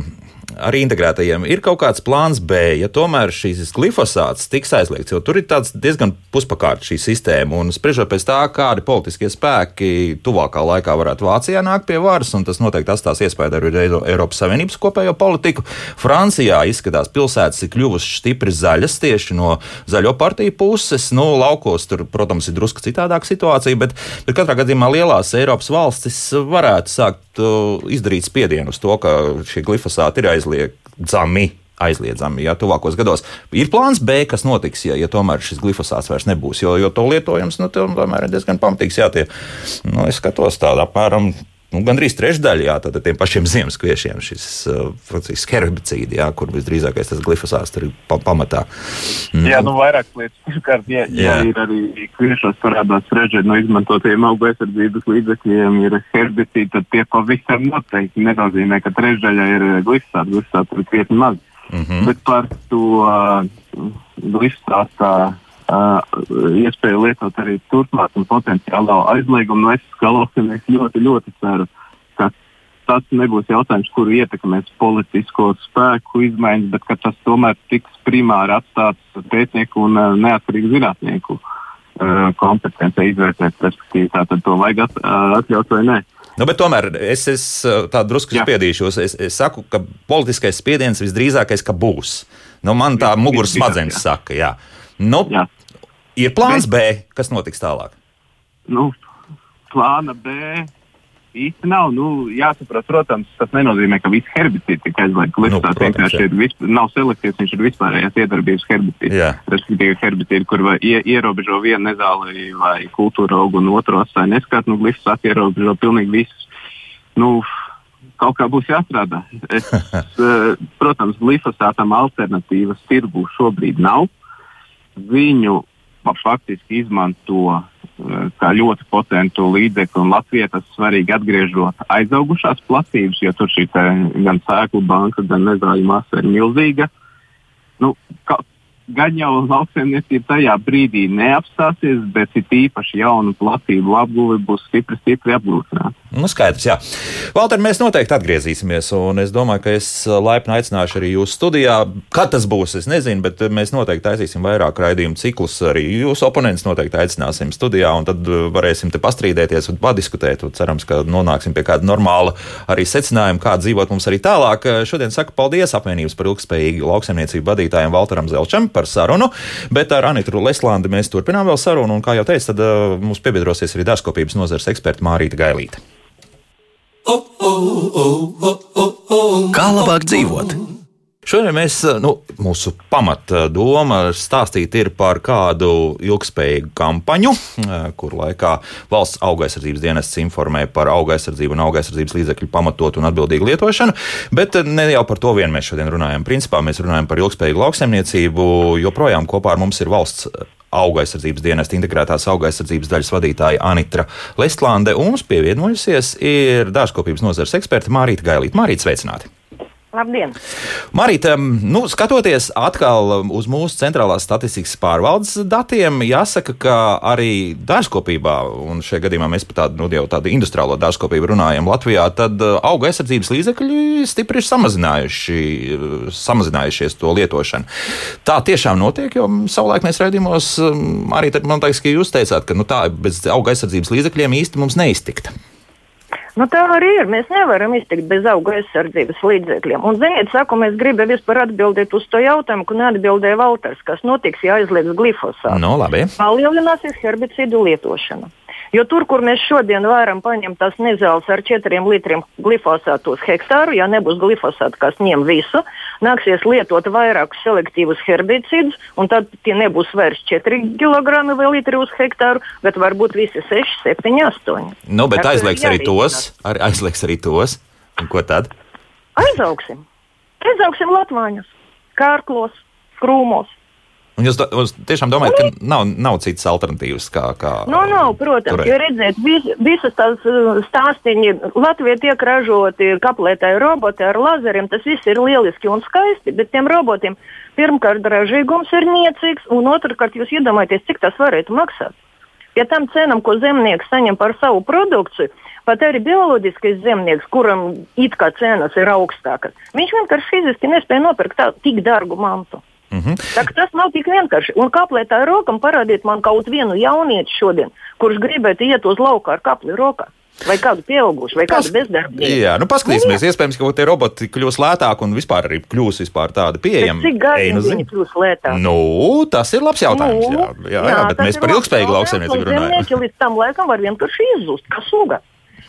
arī integrētajiem ir kaut kāds plāns B, ja tomēr šīs glifosāts tiks aizliegts, jo tur ir diezgan puspakārta šī sistēma. Un spriežot pēc tā, kādi politiskie spēki tuvākā laikā varētu Vācijā nākt pie varas, un tas noteikti atstās iespēju arī Eiropas Savienības kopējo politiku. Francijā izskatās, pilsētas ir kļuvušas stipri zaļas tieši no zaļo partiju puses. Nu, laukos tur, protams, ir drusku citādāka situācija, bet, bet katrā gadījumā lielās Eiropas valstis varētu sākt uh, izdarīt spiedienu uz to, ka šie glifosāti ir aizliegti aizliedzami. Aizliedzami, ja tuvākos gados ir plāns B, kas notiks, ja, ja tomēr šis glifosāts vairs nebūs. Jo, jo to lietojums nu, tomēr ir diezgan pamatīgs. Jā, tie, nu, es skatos tādu apmēram nu, gandrīz trešdaļa jā, tiem pašiem ziemas kviešiem šis uh, herbicīdi, jā, kur visdrīzākais tas glifosāts ir pa, pamatā. Mm. Jā, nu vairāk lietas. Pirmkārt, ja, ja ir arī kviešos parādās režģi no izmantotiem augu aizsardzības līdzekļiem, ir herbicīdi, tad tie pavisam noteikti nenozīmē, ka trešdaļa ir glifosāts. Glifosāts ir krietni maz. Mm -hmm. Bet par to uh, glifosātu uh, iespēju lietot arī turpmāk un potenciālo aizliegumu. Nu, es kā lauksinieks ļoti, ļoti ceru, ka tas nebūs jautājums, kuru ietekmēs politisko spēku izmaiņas, bet ka tas tomēr tiks primāri atstāts pētnieku un uh, neatkarīgu zinātnieku uh, kompetencija izvērtēt, respektīvi, tātad to vajag at, atļaut vai nē. Nu, bet tomēr es, es tādu drusku spiedīšos. Es, es saku, ka politiskais spiediens visdrīzākais būs. Nu, man tā muguras smadzenes saka, jā. Nu, jā. Ir plāns Bet, B, kas notiks tālāk? Nu, plāna B īsti nav. Nu, jāsaprot, protams, tas nenozīmē, ka viss herbicīds tiek aizliegts. Nu, vienkārši ir vis, nav selektīvs, viņš ir vispārējais iedarbības herbicīds. Respektīvi, herbicīdi, kur vai, ie, ierobežo vienu nezāli vai kultūra augu un otru atstāja neskatu, nu, glifosāts ierobežo pilnīgi visus. Nu, kaut kā būs jāstrādā. Es, eh, protams, glifosātam alternatīvas tirgū šobrīd nav. Viņu faktiski izmanto eh, kā ļoti potentu līdzekli. Un Latvijai tas svarīgi atgriežot aizaugušās platības, jo tur šī gan sēklu banka, gan nezāļu masa ir milzīga. Nu, ka, gan jau lauksaimniecība tajā brīdī neapstāsies, bet it īpaši jaunu platību apguve būs stipri, stipri apgrūtināta. Nu, skaidrs, jā. Valter, mēs noteikti atgriezīsimies, un es domāju, ka es laipni aicināšu arī jūs studijā. Kad tas būs, es nezinu, bet mēs noteikti taisīsim vairāk raidījumu ciklus. Arī jūsu oponents noteikti aicināsim studijā, un tad varēsim te pastrīdēties un padiskutēt. Un cerams, ka nonāksim pie kāda normāla arī secinājuma, kā dzīvot mums arī tālāk. Šodien saku paldies apvienības par ilgspējīgu lauksaimniecību vadītājiem Valteram Zelčam par sarunu, bet ar Anitu Leslandi mēs turpinām vēl sarunu, un kā jau teicu, tad uh, mums piebiedrosies arī dārzkopības nozares eksperta Mārīta Gailīta. Kā labāk dzīvot? Šodien mēs, nu, mūsu pamatdoma stāstīt ir par kādu ilgspējīgu kampaņu, kur laikā valsts augaisardzības dienests informē par augaisardzību un augaisardzības līdzekļu pamatotu un atbildīgu lietošanu, bet ne jau par to vien mēs šodien runājam. Principā mēs runājam par ilgspējīgu lauksaimniecību, joprojām kopā ar mums ir valsts auga aizsardzības dienesta integrētās auga aizsardzības daļas vadītāja Anitra Lestlande, un mums pievienojusies ir dārzkopības nozares eksperte Mārīta Gailīta. Mārīta, sveicināti! Labdien! Marita, nu, skatoties atkal uz mūsu centrālās statistikas pārvaldes datiem, jāsaka, ka arī dārzkopībā, un šajā gadījumā mēs par tādu, nu, jau tādu industriālo dārzkopību runājam Latvijā, tad uh, auga aizsardzības līdzekļi stipri ir samazinājuši, samazinājušies to lietošanu. Tā tiešām notiek, jo savulaik mēs redzījumos, um, arī tad man liekas, ka jūs teicāt, ka nu, tā bez auga aizsardzības līdzekļiem īsti mums neiztikt. Nu, tā arī ir. Mēs nevaram iztikt bez auga aizsardzības līdzekļiem. Un, ziniet, saku, mēs gribam vispār atbildēt uz to jautājumu, ko neatbildēja Valters, kas notiks, ja aizliegs glifosātu. No, labi. Palielināsies herbicīdu lietošana. Jo tur, kur mēs šodien varam paņemt tās nezāles ar 4 litriem glifosātu uz hektāru, ja nebūs glifosāta, kas ņem visu, nāksies lietot vairākus selektīvus herbicīdus, un tad tie nebūs vairs 4 kg vai litri uz hektāru, bet varbūt visi 6, 7, 8. Nu, bet Ar aizliegs arī tos, ar, aizliegs arī tos. Un ko tad? Aizaugsim. Aizaugsim Latvāņus, kārklos, krūmos. Un jūs, jūs tiešām domājat, ka nav, nav citas alternatīvas? Kā, kā no, nu, nav, protams, turēt. jo redziet, vis, visas tās uh, stāstīņi, Latvijā tiek ražoti kaplētāji roboti ar lazeriem, tas viss ir lieliski un skaisti, bet tiem robotiem pirmkārt ražīgums ir niecīgs, un otrkārt jūs iedomājaties, cik tas varētu maksāt. Pie tam cenām, ko zemnieks saņem par savu produkciju, pat arī bioloģiskais zemnieks, kuram it kā cenas ir augstākas, viņš vienkārši fiziski nespēja nopirkt tā, tik dārgu mantu. Mm -hmm. Tā, tas nav tik vienkārši. Un kaplē tā rokam parādiet man kaut vienu jaunieti šodien, kurš gribētu iet uz lauku ar kapli rokā. Vai kādu pieaugušu, vai kādu bezdarbnieku. Jā, nu paskatīsimies, nu, iespējams, ka tie roboti kļūs lētāki un vispār arī kļūs vispār tādi pieejami. Cik gadi nu viņi kļūs lētāki? Nu, tas ir labs jautājums. Nu, jā, jā, jā, jā bet mēs par ilgspējīgu lauksaimniecību runājam. Zemnieki līdz tam laikam var vienkārši izzust, kā suga.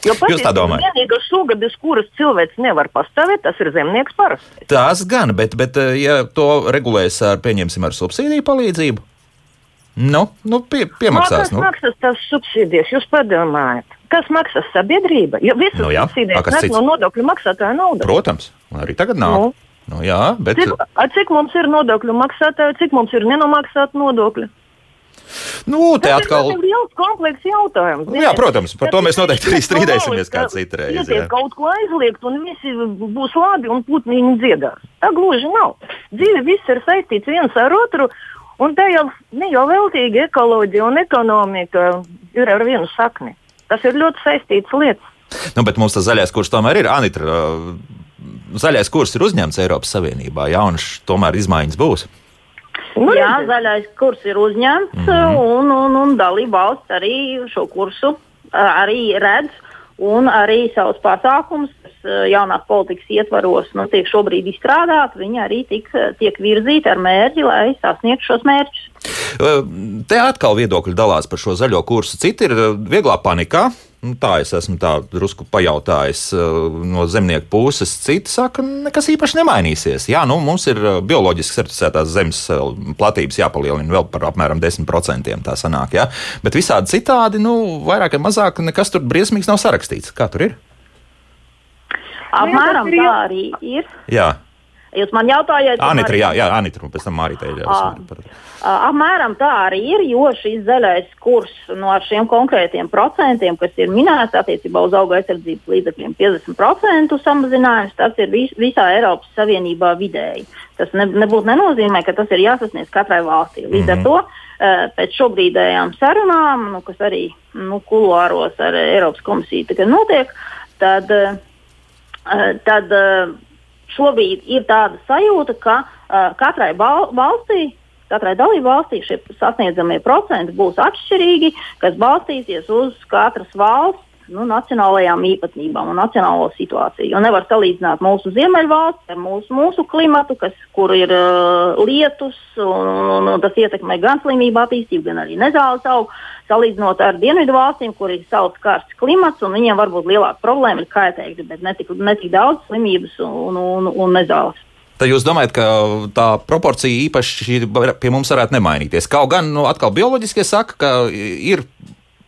Jo Jūs tā domājat? Vienīgā suga, bez kuras cilvēks nevar pastāvēt, tas ir zemnieks parasti. Tas gan, bet, bet eh, ja to regulēs ar, pieņemsim, ar subsīdiju palīdzību, nu, nu pie, piemaksās. Nu, kas nu. maksās tās subsīdijas? Jūs padomājat. Kas maksās sabiedrība? Jo visas nu, jā, subsīdijas nāk no nodokļu maksātāja naudas. Protams, arī tagad nav. Nu. Nu, jā, bet... cik, cik mums ir nodokļu maksātāji, cik mums ir nenomaksāti nodokļi? Nu, te tas atkal ir liels komplekss jautājums. Nu, jā, protams, par to mēs noteikti arī strīdēsimies kādā citā reizē. Ja kaut ko aizliegt, un visi būs labi, un putniņi dziedās. Tā gluži nav. Dzīve viss ir saistīts viens ar otru, un tā jau ne jau veltīgi ekoloģija un ekonomika ir ar vienu sakni. Tas ir ļoti saistīts lietas. Nu, bet mums tas zaļais kurs tomēr ir Anitra. Zaļais kurs ir uzņemts Eiropas Savienībā, jā, un tomēr izmaiņas būs. Nu, Jā, zaļais kurs ir uzņemts, mm -hmm. un, un, un dalība valsts arī šo kursu arī redz. Un arī savus pasākumus, kas jaunās politikas ietvaros nu, tiek šobrīd izstrādāti, viņi arī tik, tiek virzīti ar mērķi, lai sasniegtu šos mērķus. Te atkal viedokļi dalās par šo zaļo kursu. Citi ir vieglā panikā, Nu, tā es esmu tā drusku pajautājis uh, no zemnieku puses. Citi saka, nekas īpaši nemainīsies. Jā, nu, mums ir uh, bioloģiski certificētās zemes uh, platības jāpalielina vēl par apmēram 10%. Tā sanāk, jā. Bet visādi citādi, nu, vairāk vai mazāk, nekas tur briesmīgs nav sarakstīts. Kā tur ir? Apmēram tā arī ir. Jā. Jūs man jautājat, Anitra, jā, jā, Anitra, un pēc tam Mārītē par... Apmēram tā arī ir, jo šis zaļais kurs no šiem konkrētiem procentiem, kas ir minēts attiecībā uz auga aizsardzības līdzekļiem, 50% samazinājums, tas ir vis, visā Eiropas Savienībā vidēji. Tas ne, nebūtu nenozīmē, ka tas ir jāsasniedz katrai valstī. Līdz mm -hmm. ar mhm. to pēc šobrīdējām sarunām, nu, kas arī nu, kuluāros ar Eiropas komisiju tagad notiek, tad, tad šobrīd ir tāda sajūta, ka katrai valstī, katrai dalību valstī šie sasniedzamie procenti būs atšķirīgi, kas balstīsies uz katras valsts nu, nacionālajām īpatnībām un nacionālo situāciju. Jo nevar salīdzināt mūsu ziemeļvalsts ar mūsu, mūsu klimatu, kas, kur ir uh, lietus, un, un, un tas ietekmē gan slimību attīstību, gan arī nezāles augu. Salīdzinot ar dienvidu valstīm, kur ir saules karsts klimats, un viņiem varbūt lielāka problēma ir kaitēkļi, bet ne tik, ne tik daudz slimības un, un, un nezāles. Tad jūs domājat, ka tā proporcija īpaši pie mums varētu nemainīties? Kaut gan, nu, atkal bioloģiskie saka, ka ir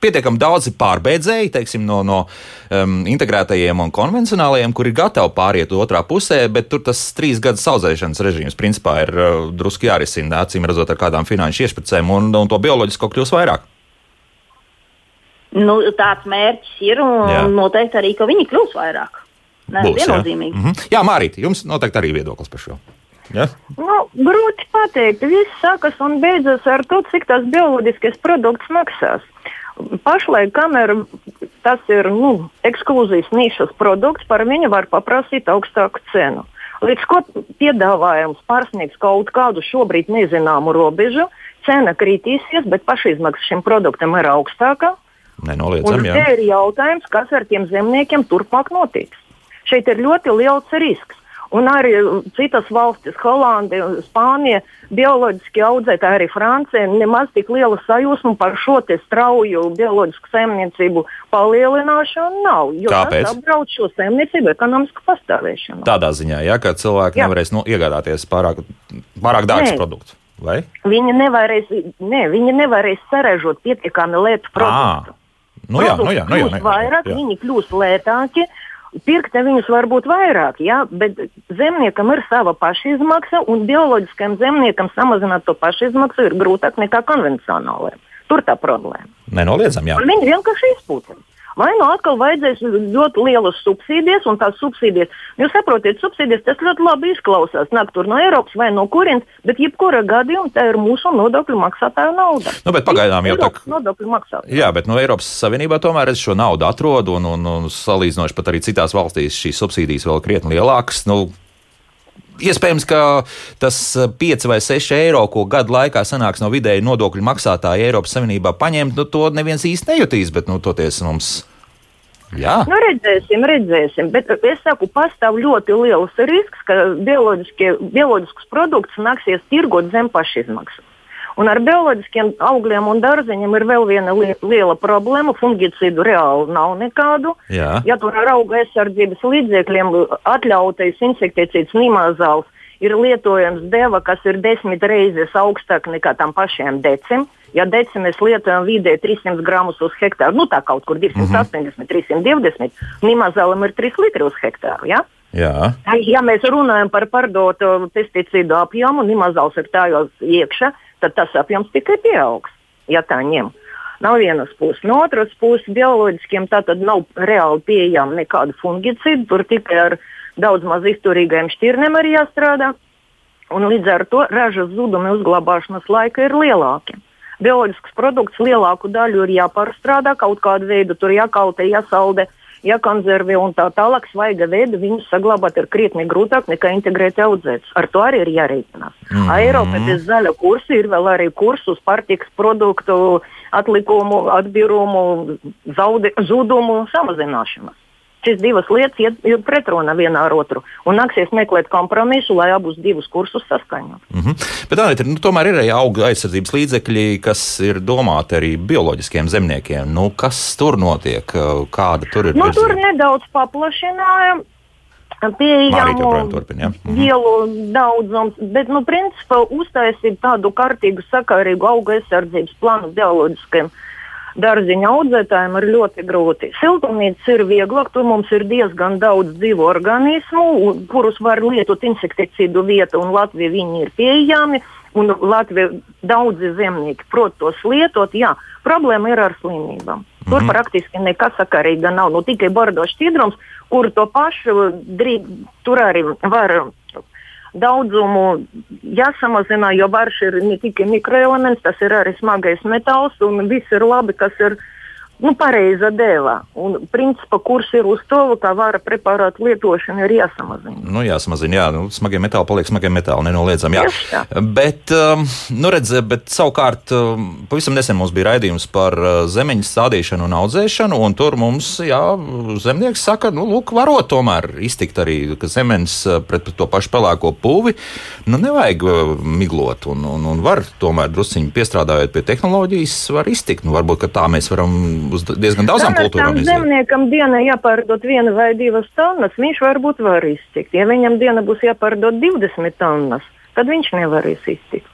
pietiekami daudzi pārbēdzēji, teiksim, no, no um, integrētajiem un konvencionālajiem, kuri ir gatavi pāriet otrā pusē, bet tur tas trīs gadu saudzēšanas režīms principā ir uh, drusku jārisina, acīm redzot, ar kādām finanšu iešpricēm, un, un to bioloģisko kļūs vairāk. Nu, tāds mērķis ir, un jā. noteikti arī, ka viņi kļūs vairāk. Ne, Būs, jā, mm -hmm. jā Mārīt, jums noteikti arī viedoklis par šo. Ja? Nu, grūti pateikt. Viss sākas un beidzas ar to, cik tas bioloģiskais produkts maksās. Pašlaik, kamēr tas ir nu, ekskluzīvs nišas produkts, par viņu var paprasīt augstāku cenu. Līdz ko piedāvājums pārsniegs kaut kādu šobrīd nezināmu robežu, cena kritīsies, bet pašizmaksa šim produktam ir augstāka. Nenoliedzam, jā. Te ir jautājums, kas ar tiem zemniekiem turpmāk notiks. Šeit ir ļoti liels risks. Un arī citas valstis, Holanda, Spānija, bioloģiski audzētāji, arī Francija, nemaz tik liela sajūsma par šo strauju bioloģisku saimniecību palielināšanu nav. Kāpēc? Tas apdraud šo saimniecību ekonomisku pastāvēšanu. Tādā ziņā, ja, ka cilvēki jā. nevarēs nu, iegādāties pārāk, pārāk dārgus produktus. Vai? Viņi nevarēs, ne, viņi nevarēs sarežot pietiekami lētu produktu. À. Nu jā, nu jā, nu jā, nu jā, vairāk, jā. viņi kļūs lētāki, Pirkt viņus var būt vairāk, jā, bet zemniekam ir sava pašizmaksa, un bioloģiskajam zemniekam samazināt to pašizmaksu ir grūtāk nekā konvencionālajiem. Tur tā problēma. Nenoliedzam, jā. Un viņi vienkārši izpūtas. Vai nu atkal vajadzēs ļoti lielas subsīdijas, un tās subsīdijas, jūs saprotat, subsīdijas tas ļoti labi izklausās. Nāk tur no Eiropas vai no kurienes, bet jebkurā gadījumā tā ir mūsu nodokļu maksātāju nauda. Nu, bet pagaidām jau tā nodokļu maksātāja. Jā, bet no Eiropas Savienībā tomēr es šo naudu atrodu, un, un, un salīdzinoši pat arī citās valstīs šīs subsīdijas vēl krietni lielākas. Nu, Iespējams, ka tas 5 vai 6 eiro, ko gadu laikā sanāks no vidēji nodokļu maksātāja Eiropas Savienībā paņemt, nu, to neviens īsti nejutīs, bet nu, toties mums. Jā. Nu, redzēsim, redzēsim. Bet es saku, pastāv ļoti liels risks, ka bioloģiskus produktus nāksies tirgot zem pašizmaksas. Un ar bioloģiskiem augļiem un dārzeņiem ir vēl viena li liela problēma. Fungicīdu reāli nav nekādu. Jā. Ja tur ar auga aizsardzības līdzekļiem atļautais insekticīds nimazāls ir lietojams deva, kas ir desmit reizes augstāk nekā tam pašiem decim. Ja deci mēs lietojam vidēji 300 gramus uz hektāru, nu tā kaut kur 280, mm -hmm. 320, nimazālam ir 3 litri uz hektāru. Ja? Jā. Ja mēs runājam par pārdotu pesticīdu apjomu, nimazāls ir tajos iekšā, tad tas apjoms tikai pieaugs, ja tā ņem. Nav vienas puses. No otras puses, bioloģiskiem tā tad nav reāli pieejama nekāda fungicīda. Tur tikai ar daudz maz izturīgiem šķirnēm arī jāstrādā. Un līdz ar to ražas zuduma uzglabāšanas laika ir lielāki. Bioloģisks produkts lielāku daļu ir jāpārstrādā, kaut kādu veidu tur jākautē, jāsaldē. Ja jākonservē un tā tālāk. Svaiga veida viņus saglabāt ir krietni grūtāk nekā integrēt audzētus. Ar to arī ir jārēķinās. Mm -hmm. Eiropā bez zaļa kursa ir vēl arī kurs uz pārtikas produktu atlikumu, atbirumu, zaudi, zudumu samazināšanas šīs divas lietas iet, ir pretrunā viena ar otru. Un nāksies meklēt kompromisu, lai abus divus kursus saskaņotu. Mm -hmm. Bet Anita, nu, tomēr ir arī auga aizsardzības līdzekļi, kas ir domāti arī bioloģiskiem zemniekiem. Nu, kas tur notiek? Kāda tur ir? Nu, tur nedaudz paplašinājām pieejamu ja? mhm. vielu daudzums, bet, nu, principā uztaisīt tādu kārtīgu, sakārīgu auga aizsardzības plānu bioloģiskiem dārziņa audzētājiem ir ļoti grūti. Siltumnīca ir vieglāk, tur mums ir diezgan daudz dzīvu organismu, kurus var lietot insekticīdu vietā, un Latvija viņi ir pieejami. Un Latvija daudzi zemnieki prot tos lietot. Jā, problēma ir ar slimībām. Tur mm praktiski nekas sakarīga nav. Nu, tikai bordo šķidrums, kur to pašu drīz tur arī var daudzumu jāsamazina, jo barš ir ne tikai mikroelements, tas ir arī smagais metāls un viss ir labi, kas ir nu, pareiza dēlā. Un principā kurs ir uz to, ka vara preparātu lietošana ir jāsamazina. Nu, jāsamazina, jā, nu, smagie metāli paliek smagie metāli, nenoliedzami. Jā. Bet, um, nu, redz, bet savukārt, um, pavisam nesen mums bija raidījums par uh, zemeņu stādīšanu un audzēšanu, un tur mums, jā, zemnieks saka, nu, lūk, varot tomēr iztikt arī, ka zemeņs uh, pret to pašu pelēko pūvi, nu, nevajag uh, miglot, un, un, un var tomēr drusciņi piestrādājot pie tehnoloģijas, var iztikt. Nu, varbūt, ka tā mēs varam uz diezgan daudzām kultūrām. Zemniekam dienā jāpārdod viena vai divas tonnas, viņš varbūt var iztikt. Ja viņam diena būs jāpārdod 20 tonnas, tad viņš nevarēs iztikt.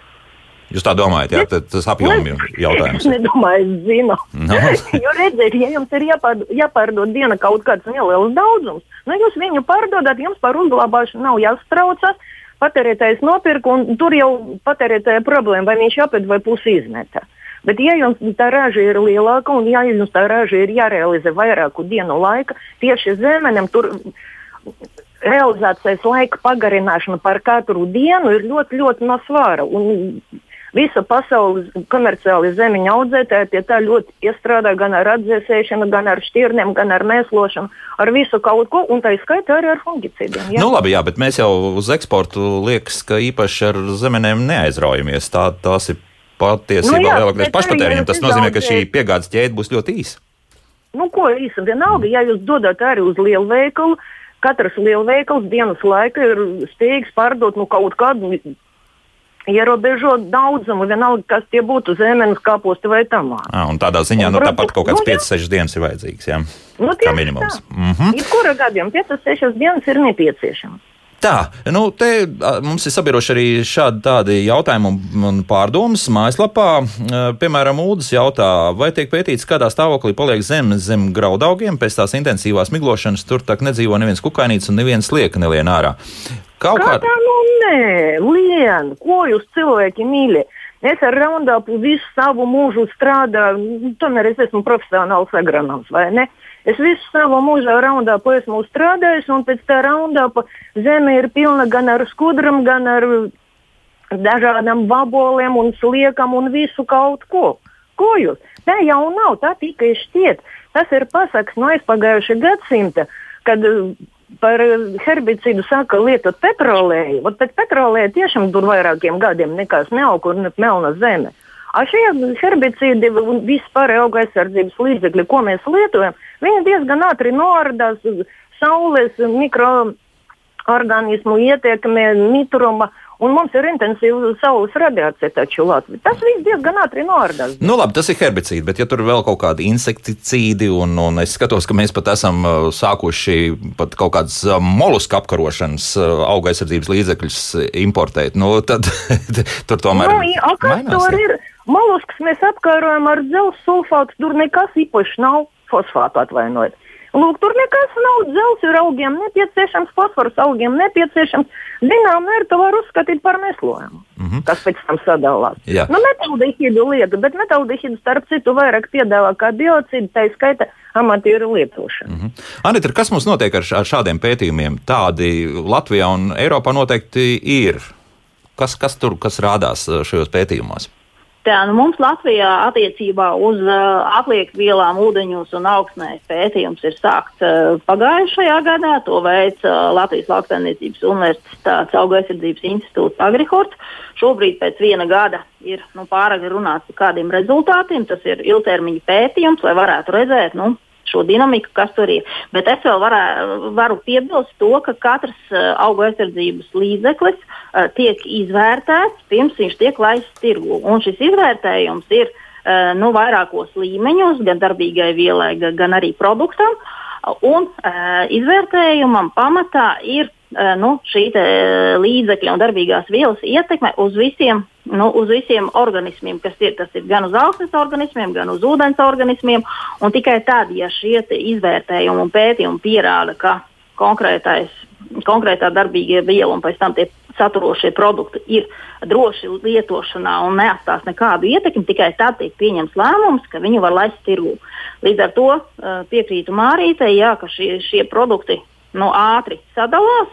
Jūs tā domājat, jā, tas apjoms jautājums? Es nedomāju, es zinu. No. jo redziet, ja jums ir jāpārdod, jāpārdod diena kaut kāds neliels daudzums, nu jūs viņu pārdodat, jums par uzglabāšanu nav jāstraucas. Patērētājs nopirka, un tur jau patērētāja problēma, vai viņš apēd vai pusi izmeta. Uh, Bet, ja jums tā raža ir lielāka un ja jums tā raža ir jārealizē vairāku dienu laika, tieši zemenim tur realizācijas laika pagarināšana par katru dienu ir ļoti, ļoti no svāra. Visa pasaules komerciāli zemeņa audzētāji pie tā ļoti iestrādā gan ar atdzēsēšanu, gan ar šķirnēm, gan ar mēslošanu, ar visu kaut ko, un tā izskaitā arī ar fungicīdiem. Jā. Nu, labi, jā, bet mēs jau uz eksportu liekas, ka īpaši ar zemenēm neaizraujamies. Tā, tās ir patiesībā nu, jā, lielākais pašpatēriņš. Tas nozīmē, ka šī piegādes ķēde būs ļoti īsa. Nu, ko īsa? Vienalga, ja jūs dodat arī uz lielu veikalu, katrs lielveikals dienas laika ir steigs pārdot nu, kaut kādu ierobežot daudzumu, vienalga, kas tie būtu zemenes, kāposti vai tamā. À, un tādā ziņā un, nu, tāpat kaut kāds nu, 5-6 dienas ir vajadzīgs. Jā, nu, kā minimums. Tā. Mm. Jebkurā gadījumā 5-6 dienas ir nepieciešamas. Tā, nu, te mums ir sabiedroši arī šādi tādi jautājumi un pārdomas mājaslapā. Piemēram, Ūdens jautā, vai tiek pētīts, kādā stāvoklī paliek zemes zem graudaugiem pēc tās intensīvās miglošanas. Tur tā nedzīvo neviens kukainīts un neviens lieka nelien ārā. Kaut kā tā, nu nē, lien, ko jūs cilvēki mīļi? Es ar Roundupu visu savu mūžu strādāju, tomēr es esmu profesionāls agronoms, vai ne? Uh, Es visu savu mūžu raundā esmu strādājis, un pēc tā raundā zeme ir pilna gan ar skudram, gan ar dažādām vaboliem un sliekam un visu kaut ko. Ko jūs? Tā jau nav, tā tikai šķiet. Tas ir pasaks no aizpagājušā gadsimta, kad uh, par herbicīdu saka lietot petrolēju. Pēc petrolēja tiešām tur vairākiem gadiem nekas neaug, kur ne melna zeme. A šie herbicīdi un vispār auga aizsardzības līdzekļi, ko mēs lietojam, viņi diezgan ātri noardās saules mikroorganismu ietekmē, mitruma. Un mums ir intensīva saules radiācija taču Latvijā. Tas viss diezgan ātri noardās. Nu, labi, tas ir herbicīdi, bet ja tur ir vēl kaut kādi insekticīdi, un, un es skatos, ka mēs pat esam uh, sākuši pat kaut kādas uh, moluska apkarošanas uh, auga aizsardzības līdzekļus importēt, nu, tad tur tomēr nu, jā, mainās. Ir? Moluskus mēs apkārojam ar dzelzceļa sulfātu, tur nekas īpašs nav, fosfātu atvainojiet. Lūk, tur nekas nav. Dzelzs ir augiem nepieciešams, fosfors augiem nepieciešams. Zinām, mērķi var uzskatīt par meslojumu, mm -hmm. kas pēc tam sadalās. Jā. Nu, metaldehīdu lieta, bet metaldehīdu starp citu vairāk piedāvā kā biocīdu, tā skaita amatieru lietošana. Mm -hmm. Anita, kas mums notiek ar, ar šādiem pētījumiem? Tādi Latvijā un Eiropā noteikti ir. Kas, kas tur kas rādās šajos pētījumos? Tā, nu mums Latvijā attiecībā uz uh, atliekvielām ūdeņos un augstnēs pētījums ir sākts uh, pagājušajā gadā. To veids uh, Latvijas Lauksaimniecības Universitātes auga aizsardzības institūts Agrihorts. Šobrīd pēc viena gada ir nu, pārāk runāts par kādiem rezultātiem. Tas ir ilgtermiņa pētījums, lai varētu redzēt, nu, šo dinamiku, kas tur ir. Bet es vēl varē, varu piebilst to, ka katrs uh, auga aizsardzības līdzeklis uh, tiek izvērtēts pirms viņš tiek laists tirgu. Un šis izvērtējums ir uh, nu, vairākos līmeņos, gan darbīgai vielai, gan arī produktam. Un uh, izvērtējumam pamatā ir nu, šī līdzekļa un darbīgās vielas ietekme uz visiem nu, uz visiem organismiem, kas ir. Tas ir gan uz augsnes organismiem, gan uz ūdens organismiem. Tikai tad, ja šie izvērtējumi un pētījumi pierāda, ka konkrētā darbīgie viela un pēc tam tie saturošie produkti ir droši lietošanā un neatstās nekādu ietekmi, tikai tad tiek pieņemts lēmums, ka viņi var laist tirgū. Līdz ar to uh, piekrītu Mārītei, jā, ka šie, šie produkti nu, ātri sadalās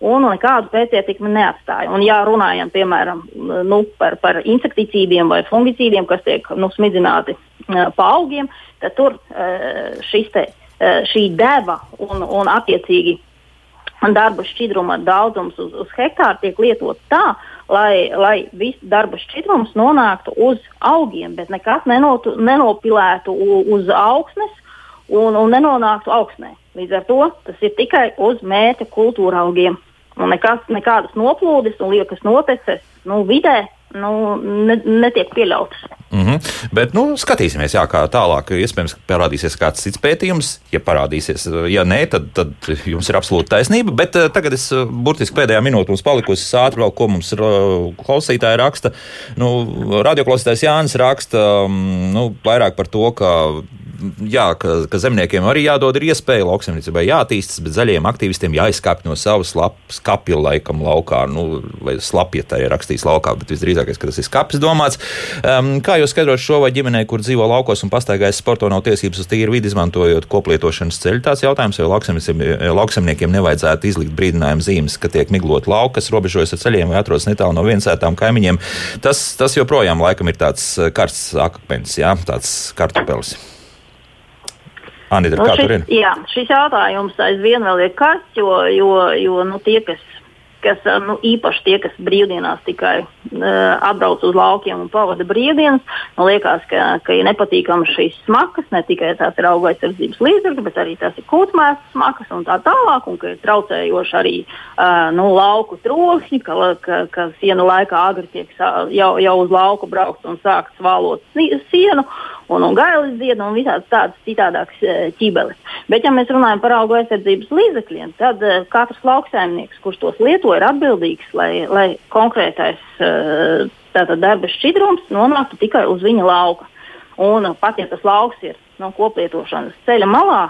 un nekādu pētietekmi neatstāja. Un, ja runājam piemēram nu, par, par insekticīdiem vai fungicīdiem, kas tiek nu, smidzināti uh, pa augiem, tad tur uh, te, uh, šī deva un, un attiecīgi darba šķidruma daudzums uz, uz hektāru tiek lietots tā, lai, lai viss darba šķidrums nonāktu uz augiem, bet nekas nenotu, nenopilētu uz augsnes un, un nenonāktu augsnē. Līdz ar to tas ir tikai uz mērķa kultūra augiem. Un nekas, nekādas noplūdes un liekas noteces nu, vidē nu, ne, netiek pieļautas. Mm -hmm. Bet nu, skatīsimies, jā, kā tālāk. Iespējams, ka parādīsies kāds cits pētījums. Ja parādīsies, ja nē, tad, tad jums ir absolūta taisnība. Bet uh, tagad es uh, burtiski pēdējā minūtē mums palikusi ātri vēl, ko mums uh, klausītāji raksta. Nu, radioklausītājs Jānis raksta um, nu, vairāk par to, ka jā, ka, ka zemniekiem arī jādod iespēja, lauksaimniecībai jātīstas, bet zaļiem aktīvistiem jāizkāpj no savas skapja laikam laukā. Nu, vai slapja tā ir rakstīts laukā, bet visdrīzākais, ka tas ir skapis domāts. Um, kā jūs skaidrot šo vai ģimenei, kur dzīvo laukos un pastaigājas sporto, nav tiesības uz tīru vidi izmantojot koplietošanas ceļu? Tāds jautājums, vai lauksaimniekiem nevajadzētu izlikt brīdinājumu zīmes, ka tiek miglot lauka, kas robežojas ar ceļiem vai atrodas netālu no viensētām kaimiņiem. Tas, tas joprojām laikam ir tāds karsts akmens, jā, tāds kartupelis. Anita, nu, kā šis, tur ir? Jā, šis jautājums aizvien vēl ir karsts, jo, jo, jo nu, tie, kas kas nu, īpaši tie, kas brīvdienās tikai uh, atbrauc uz laukiem un pavada brīvdienas, man liekas, ka, ka ir nepatīkami šīs smakas, ne tikai tās ir auga aizsardzības līdzekļi, bet arī tās ir kūtmēsas smakas un tā tālāk, un ka ir traucējoši arī uh, nu, lauku trokšņi, ka, ka, ka sienu laikā agri tiek jau, jau uz lauku braukt un sākt svālot sienu un, un gailis zied un visādas tādas citādākas ķibeles. Bet, ja mēs runājam par auga aizsardzības līdzekļiem, tad uh, katrs lauksaimnieks, kurš tos lieto, ir atbildīgs, lai, lai konkrētais uh, darba šķidrums nonāktu tikai uz viņa lauka. Un pat ja tas lauks ir no koplietošanas ceļa malā,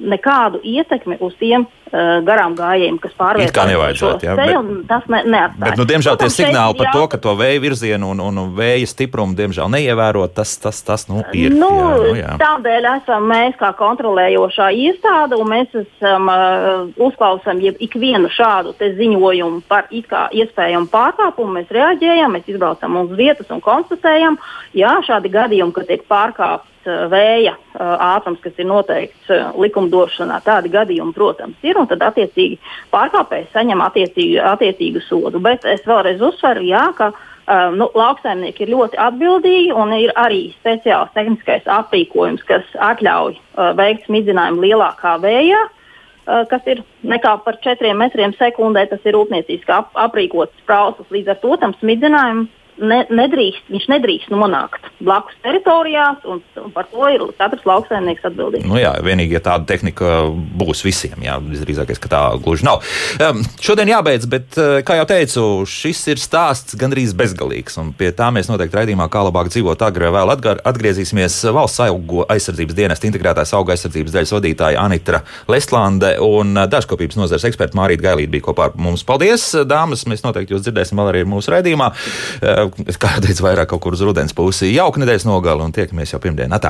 nekādu ietekmi uz tiem uh, garām gājējiem, kas pārvietojas šo ceļu, tas ne, neatstāja. Bet, nu, diemžēl tie signāli par to, ka to vēja virzienu un, un vēja stiprumu, diemžēl neievēro, tas, tas, tas nu, ir. Nu, jā, nu, jā. Tādēļ esam mēs kā kontrolējošā iestāde, un mēs esam uh, uzklausām ikvienu šādu ziņojumu par iespējamu pārkāpumu. Mēs reaģējam, mēs izbraucam uz vietas un konstatējam, jā, šādi gadījumi, kad tiek pārkāpti vēja ātrums, kas ir noteikts likumdošanā. Tādi gadījumi, protams, ir un tad attiecīgi pārkāpējs saņem attiecīgu, attiecīgu sodu. Bet es vēlreiz uzsveru, jā, ka uh, nu, lauksaimnieki ir ļoti atbildīgi un ir arī speciāls tehniskais aprīkojums, kas atļauj uh, veikt smidzinājumu lielākā vējā. Uh, kas ir nekā par 4 metriem sekundē, tas ir rūpnieciski ap, aprīkots sprausas. Līdz ar to tam smidzinājumam ne, nedrīkst, viņš nedrīkst nonākt blakus teritorijās, un, un par to ir katrs lauksaimnieks atbildīgs. Nu jā, vienīgi, ja tāda tehnika būs visiem, jā, visdrīzākais, ka tā gluži nav. Um, šodien jābeidz, bet, uh, kā jau teicu, šis ir stāsts gandrīz bezgalīgs, un pie tā mēs noteikti raidījumā, kā labāk dzīvot agrāk, vēl atgriezīsimies valsts augu aizsardzības dienesta integrētās auga aizsardzības daļas vadītāja Anitra Lestlande un dažkopības nozares eksperta Mārīta Gailīta bija kopā ar mums. Paldies, dāmas! Mēs noteikti jūs dzirdēsim vēl arī mūsu raidījumā. Kā jau teicu, vairāk kaut kur uz rudens pusi. Jauka nedēļas nogala un tiekamies jau pirmdienā.